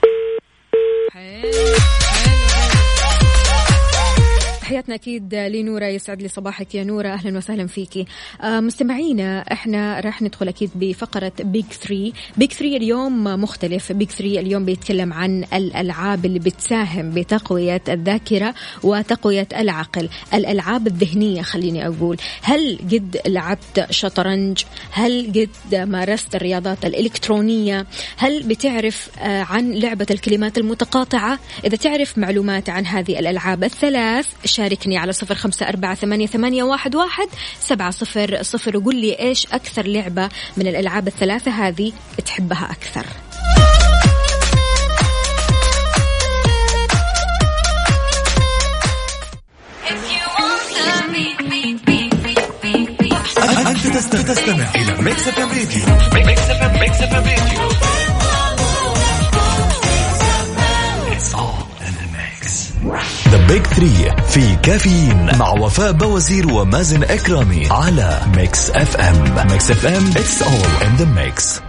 تحياتنا أكيد لنورة يسعد لي صباحك يا نورة. أهلا وسهلا فيكي. آه مستمعينا إحنا راح ندخل أكيد بفقرة بيج 3 بيج 3 اليوم مختلف. بيج 3 اليوم بيتكلم عن الألعاب اللي بتساهم بتقوية الذاكرة وتقوية العقل. الألعاب الذهنية خليني أقول. هل قد لعبت شطرنج؟ هل قد مارست الرياضات الإلكترونية؟ هل بتعرف آه عن لعبة الكلمات المتقاطعة؟ إذا تعرف معلومات عن هذه الألعاب الثلاث شاركني على صفر خمسة أربعة ثمانية, ثمانية واحد, واحد سبعة صفر صفر. وقول لي إيش أكثر لعبة من الألعاب الثلاثة هذه تحبها أكثر؟ أنت تست- تستمع إلى Mix FM راديو. Mix FM راديو. The Big Three في كافيين مع وفاء بوازير ومازن إكرامي على Mix FM Mix FM It's all in the mix.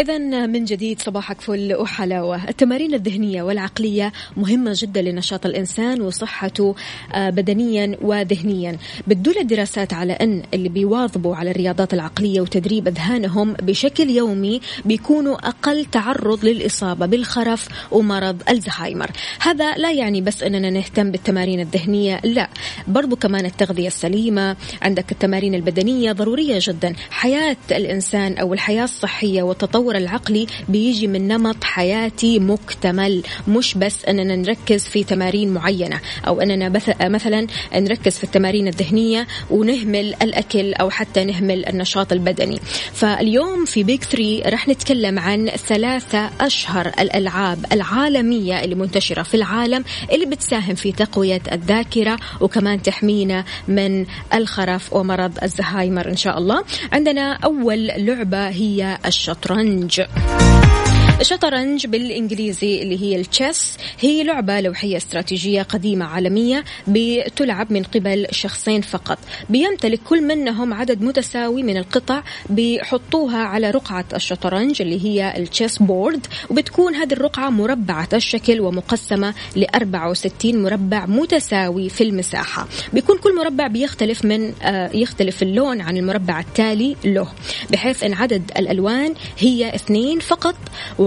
إذا من جديد صباحك فل وحلاوة. التمارين الذهنية والعقلية مهمة جدا لنشاط الإنسان وصحته آه، بدنيا وذهنيا. بتدل الدراسات على أن اللي بيواظبوا على الرياضات العقلية وتدريب أذهانهم بشكل يومي بيكونوا أقل تعرض للإصابة بالخرف ومرض الزهايمر. هذا لا يعني بس أننا نهتم بالتمارين الذهنية لا. برضو كمان التغذية السليمة عندك التمارين البدنية ضرورية جدا. حياة الإنسان أو الحياة الصحية والتطور العقلي بيجي من نمط حياتي مكتمل مش بس أننا نركز في تمارين معينة أو أننا مثلا نركز في التمارين الذهنية ونهمل الأكل أو حتى نهمل النشاط البدني. فاليوم في بيك 3 رح نتكلم عن ثلاثة أشهر الألعاب العالمية اللي منتشرة في العالم اللي بتساهم في تقوية الذاكرة وكمان تحمينا من الخرف ومرض الزهايمر إن شاء الله. عندنا أول لعبة هي الشطرنج. 感觉。الشطرنج بالإنجليزي اللي هي ال chess هي لعبة لوحية استراتيجية قديمة عالمية بتلعب من قبل شخصين فقط. بيمتلك كل منهم عدد متساوي من القطع. بيحطوها على رقعة الشطرنج اللي هي ال chess board وبتكون هذه الرقعة مربعة الشكل ومقسمة ل 64 مربع متساوي في المساحة. بيكون كل مربع بيختلف من آه، يختلف اللون عن المربع التالي له بحيث إن عدد الألوان هي اثنين فقط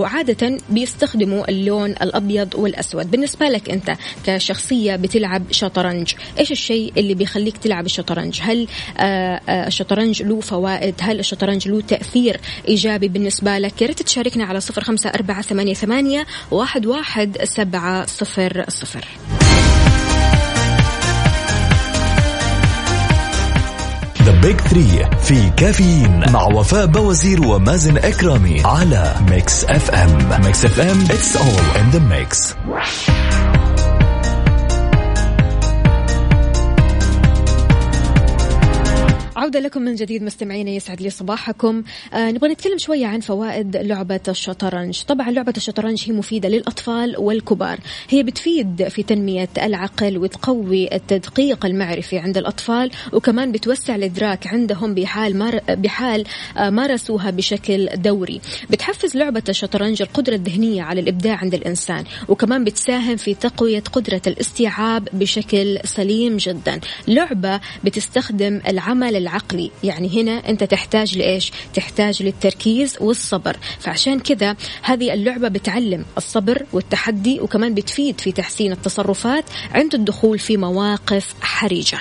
وعادة بيستخدموا اللون الأبيض والأسود. بالنسبة لك أنت كشخصية بتلعب شطرنج إيش الشيء اللي بيخليك تلعب الشطرنج هل آه، آه، الشطرنج له فوائد؟ هل الشطرنج له تأثير إيجابي بالنسبة لك؟ ريت تشاركنا على صفر خمسة أربعة ثمانية, ثمانية واحد, واحد سبعة صفر صفر. The Big 3 في كافيين مع وفاء بوازير ومازن إكرامي على Mix FM Mix FM It's all in the mix عودة لكم من جديد مستمعينا يسعد لي صباحكم. آه نبغى نتكلم شوية عن فوائد لعبة الشطرنج. طبعا لعبة الشطرنج هي مفيدة للأطفال والكبار. هي بتفيد في تنمية العقل وتقوي التدقيق المعرفي عند الأطفال وكمان بتوسع الإدراك عندهم بحال مار بحال آه مارسوها بشكل دوري. بتحفز لعبة الشطرنج القدرة الذهنية على الإبداع عند الإنسان وكمان بتساهم في تقوية قدرة الاستيعاب بشكل سليم جدا. لعبة بتستخدم العمل العقلي يعني هنا أنت تحتاج لإيش؟ تحتاج للتركيز والصبر. فعشان كذا هذه اللعبة بتعلم الصبر والتحدي وكمان بتفيد في تحسين التصرفات عند الدخول في مواقف حرجة.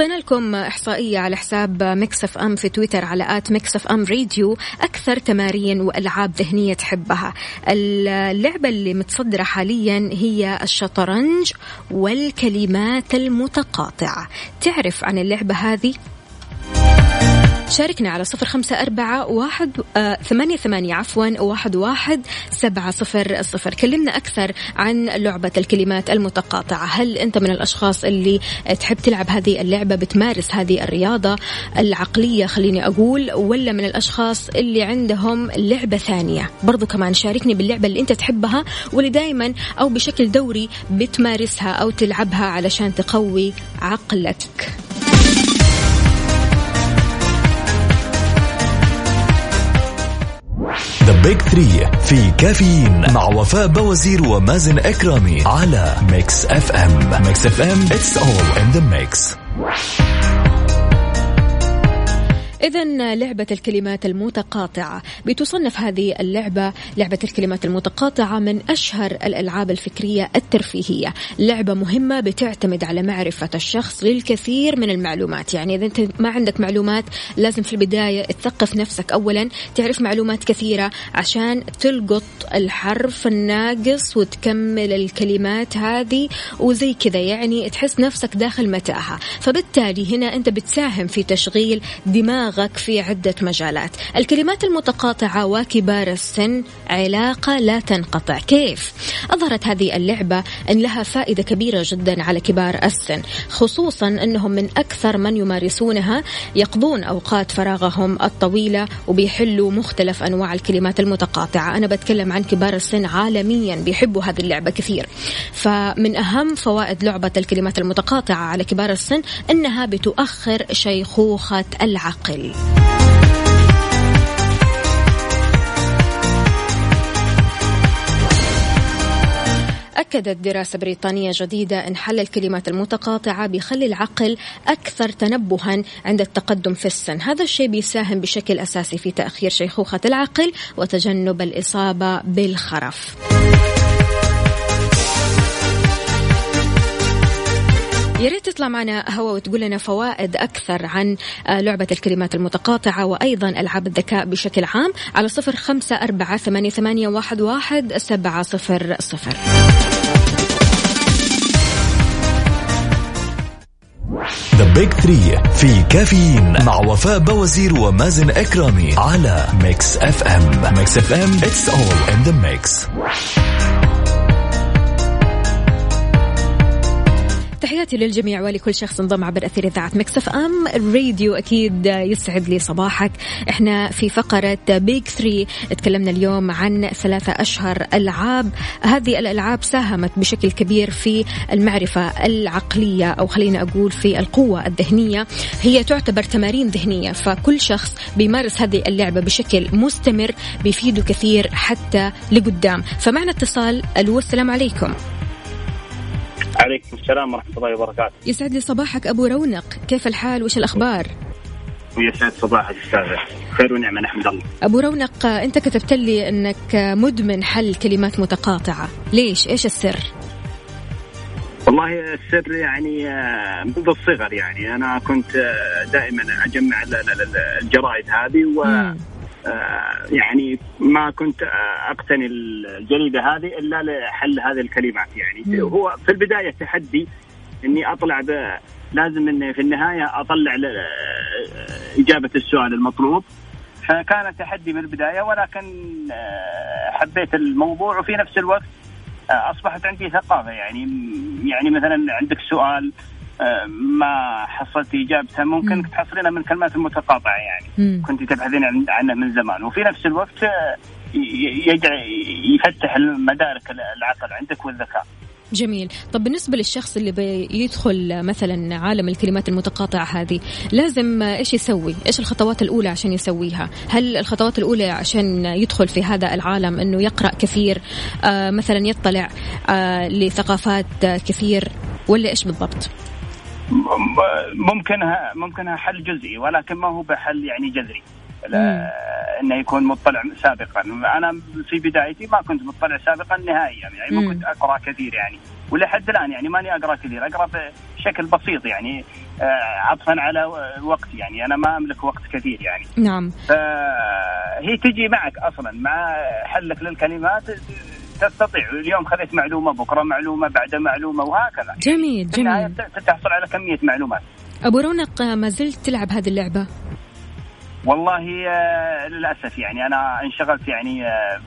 حطينا لكم إحصائية على حساب Mix FM في تويتر على at Mix FM Radio أكثر تمارين وألعاب ذهنية تحبها اللعبة اللي متصدرة حاليا هي الشطرنج والكلمات المتقاطعة تعرف عن اللعبة هذه؟ شاركنا على صفر خمسة أربعة واحد آه ثمانية ثمانية عفوا واحد واحد سبعة صفر صفر. كلمنا أكثر عن لعبة الكلمات المتقاطعة. هل أنت من الأشخاص اللي تحب تلعب هذه اللعبة بتمارس هذه الرياضة العقلية خليني أقول ولا من الأشخاص اللي عندهم لعبة ثانية؟ برضو كمان شاركني باللعبة اللي أنت تحبها واللي دايما أو بشكل دوري بتمارسها أو تلعبها علشان تقوي عقلك. The Big 3 في كافيين مع وفاء بوازير ومازن إكرامي على Mix FM Mix FM it's all in the mix إذا لعبة الكلمات المتقاطعة. بتصنف هذه اللعبة لعبة الكلمات المتقاطعة من أشهر الألعاب الفكرية الترفيهية. لعبة مهمة بتعتمد على معرفة الشخص للكثير من المعلومات. يعني إذا أنت ما عندك معلومات لازم في البداية تثقف نفسك. أولا تعرف معلومات كثيرة عشان تلقط الحرف الناقص وتكمل الكلمات هذه وزي كذا. يعني تحس نفسك داخل متاهة. فبالتالي هنا أنت بتساهم في تشغيل دماغ دماغك في عدة مجالات. الكلمات المتقاطعة وكبار السن علاقة لا تنقطع. كيف؟ أظهرت هذه اللعبة أن لها فائدة كبيرة جدا على كبار السن خصوصا أنهم من أكثر من يمارسونها يقضون أوقات فراغهم الطويلة وبيحلوا مختلف أنواع الكلمات المتقاطعة. أنا بتكلم عن كبار السن عالميا بيحبوا هذه اللعبة كثير. فمن أهم فوائد لعبة الكلمات المتقاطعة على كبار السن أنها بتؤخر شيخوخة العقل. الجميل أكدت دراسة بريطانية جديدة أن حل الكلمات المتقاطعة بيخلي العقل أكثر تنبها عند التقدم في السن. هذا الشيء بيساهم بشكل أساسي في تأخير شيخوخة العقل وتجنب الإصابة بالخرف. يا ريت تطلع معنا هوا وتقول لنا فوائد أكثر عن آه، لعبة الكلمات المتقاطعة وأيضا ألعاب الذكاء بشكل عام على صفر خمسة أربعة ثمانية, واحد, سبعة صفر صفر. The Big 3 في كافيين مع وفاء بوازير ومازن إكرامي على Mix FM Mix FM it's all in the mix تحياتي للجميع ولكل شخص انضم عبر أثير إذاعة Mix FM. الراديو أكيد يسعد لي صباحك. إحنا في فقرة Big Three تكلمنا اليوم عن ثلاثة أشهر ألعاب. هذه الألعاب ساهمت بشكل كبير في المعرفة العقلية أو خلينا أقول في القوة الذهنية. هي تعتبر تمارين ذهنية فكل شخص بيمارس هذه اللعبة بشكل مستمر بيفيده كثير حتى لقدام. فمعنا اتصال ألو السلام عليكم. عليكم السلام ورحمة الله وبركاته. يسعد لي صباحك أبو رونق. كيف الحال؟ وش الأخبار؟ ويسعد صباحك أستاذة خير ونعمة نحمد الله. أبو رونق أنت كتبت لي أنك مدمن حل كلمات متقاطعة. ليش؟ إيش السر؟ والله السر يعني آه، منذ الصغر يعني. أنا كنت آه، دائما أجمع ال- ال- ال- الجرائد هذه و آه، يعني ما كنت آه، أقتني الجريدة هذه إلا لحل هذه الكلمات. يعني. هو في البداية تحدي إني أطلع ب... لازم إني في النهاية أطلع ل... إجابة السؤال المطلوب. فكان تحدي بالبداية ولكن آه، حبيت الموضوع وفي نفس الوقت آه، أصبحت عندي ثقافة. يعني يعني مثلا عندك سؤال آه، ما حصلت إجابته. ممكن تحصلينها من كلمات متقاطعه يعني. مم. كنت تبحثين عن- عنه من زمان. وفي نفس الوقت آه، ي- يجع- يفتح مدارك العقل عندك والذكاء. جميل. طب بالنسبة للشخص اللي بيدخل مثلا عالم الكلمات المتقاطعة هذه لازم إيش يسوي؟ إيش الخطوات الأولى عشان يسويها؟ هل الخطوات الأولى عشان يدخل في هذا العالم أنه يقرأ كثير آه مثلا يطلع آه لثقافات كثير ولا إيش بالضبط؟ ممكنها ممكنها حل جزئي ولكن ما هو بحل يعني جذري. إنه يكون مطلع سابقا. أنا في بدايتي ما كنت مطلع سابقا نهائيا يعني ما. كنت أقرأ كثير يعني. ولحد الآن يعني ماني أقرأ كثير أقرأ بشكل بسيط يعني آه، عطفا على وقت يعني. أنا ما أملك وقت كثير يعني. نعم. فهي تجي معك أصلا مع حلك للكلمات تستطيع. اليوم خذيت معلومة بكرة معلومة بعد معلومة وهكذا. جميل جميل. تحصل على كمية معلومات. أبو رونق ما زلت تلعب هذه اللعبة؟ والله آه، للأسف يعني أنا انشغلت يعني آه،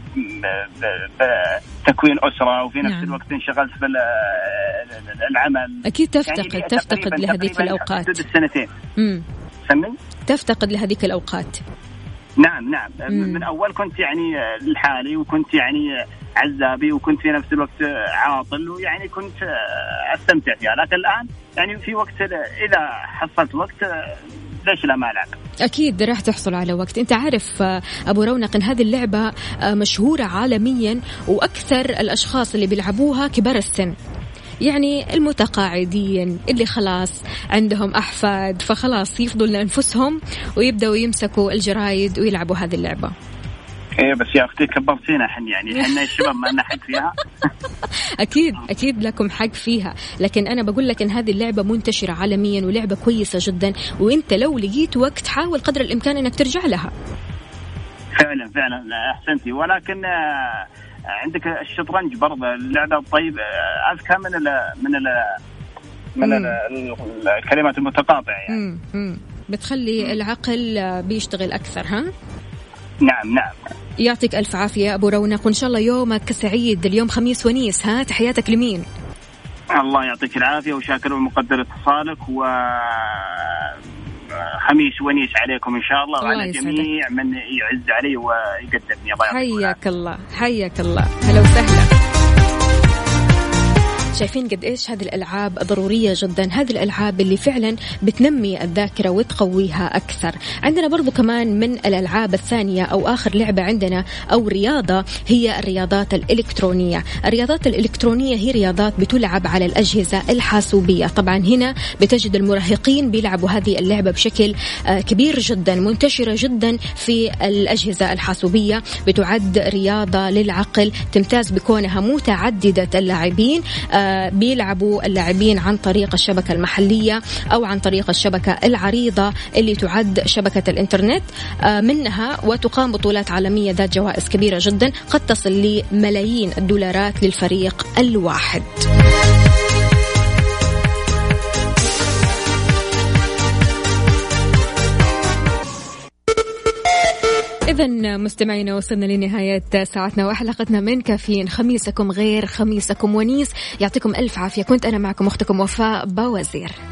بتكوين أسرة وفي نفس نعم. الوقت انشغلت بالعمل أكيد تفتقد يعني تفتقد لهذيك حدود السنتين. مم. سمي تفتقد لهذيك الأوقات. نعم نعم. مم. من أول كنت يعني آه، لحالي وكنت يعني عزابي وكنت في نفس الوقت عاطل ويعني كنت آه، استمتع فيها. لكن الآن يعني في وقت إذا حصلت وقت آه، ليش لا ما ألعب؟ أكيد راح تحصل على وقت. أنت عارف آه، أبو رونق إن هذه اللعبة آه، مشهورة عالميا وأكثر الأشخاص اللي بيلعبوها كبار السن. يعني المتقاعدين اللي خلاص عندهم أحفاد فخلاص يفضوا لأنفسهم ويبدأوا يمسكوا الجرايد ويلعبوا هذه اللعبة. إيه بس يا أختي كبرتينا إحنا يعني. إحنا الشباب ما لنا حق فيها. *laughs* أكيد أكيد لكم حق فيها. لكن أنا بقول لك إن هذه اللعبة منتشرة عالميا ولعبة كويسة جدا. وأنت لو لقيت وقت حاول قدر الإمكان إنك ترجع لها. فعلا فعلا. لا، أحسنتي. ولكن آه، عندك الشطرنج برضه. اللعبة الطيب آه، أذكى من ال من ال من مم. ال ال- الكلمات المتقاطعة يعني. مم. مم. بتخلي العقل آه، بيشتغل أكثر ها؟ نعم نعم. يعطيك ألف عافية يا أبو رونق وإن شاء الله يومك سعيد. اليوم خميس ونيس ها تحياتك لمين؟ الله يعطيك العافية وشاكر ومقدر اتصالك و خميس ونيس عليكم إن شاء الله الله وعلى. جميع من يعز علي ويقدرني الله يعطيك حياك الله حياك الله. هلا وسهلا. شايفين قد إيش هذه الألعاب ضرورية جدا هذه الألعاب اللي فعلا بتنمي الذاكرة وتقويها أكثر. عندنا برضو كمان من الألعاب الثانية أو آخر لعبة عندنا أو رياضة هي الرياضات الإلكترونية. الرياضات الإلكترونية هي رياضات بتلعب على الأجهزة الحاسوبية. طبعا هنا بتجد المراهقين بيلعبوا هذه اللعبة بشكل آه، كبير جدا منتشرة جدا في الأجهزة الحاسوبية. بتعد رياضة للعقل تمتاز بكونها متعددة اللاعبين آه، بيلعبوا اللاعبين عن طريق الشبكة المحلية أو عن طريق الشبكة العريضة اللي تعد شبكة الإنترنت. آه، منها وتقام بطولات عالمية ذات جوائز كبيرة جدا قد تصل لملايين الدولارات للفريق الواحد. إذا مستمعينا وصلنا لنهاية ساعتنا وحلقتنا من كافيين. خميسكم غير خميسكم ونيس. يعطيكم ألف عافية. كنت أنا معكم أختكم وفاء باوزير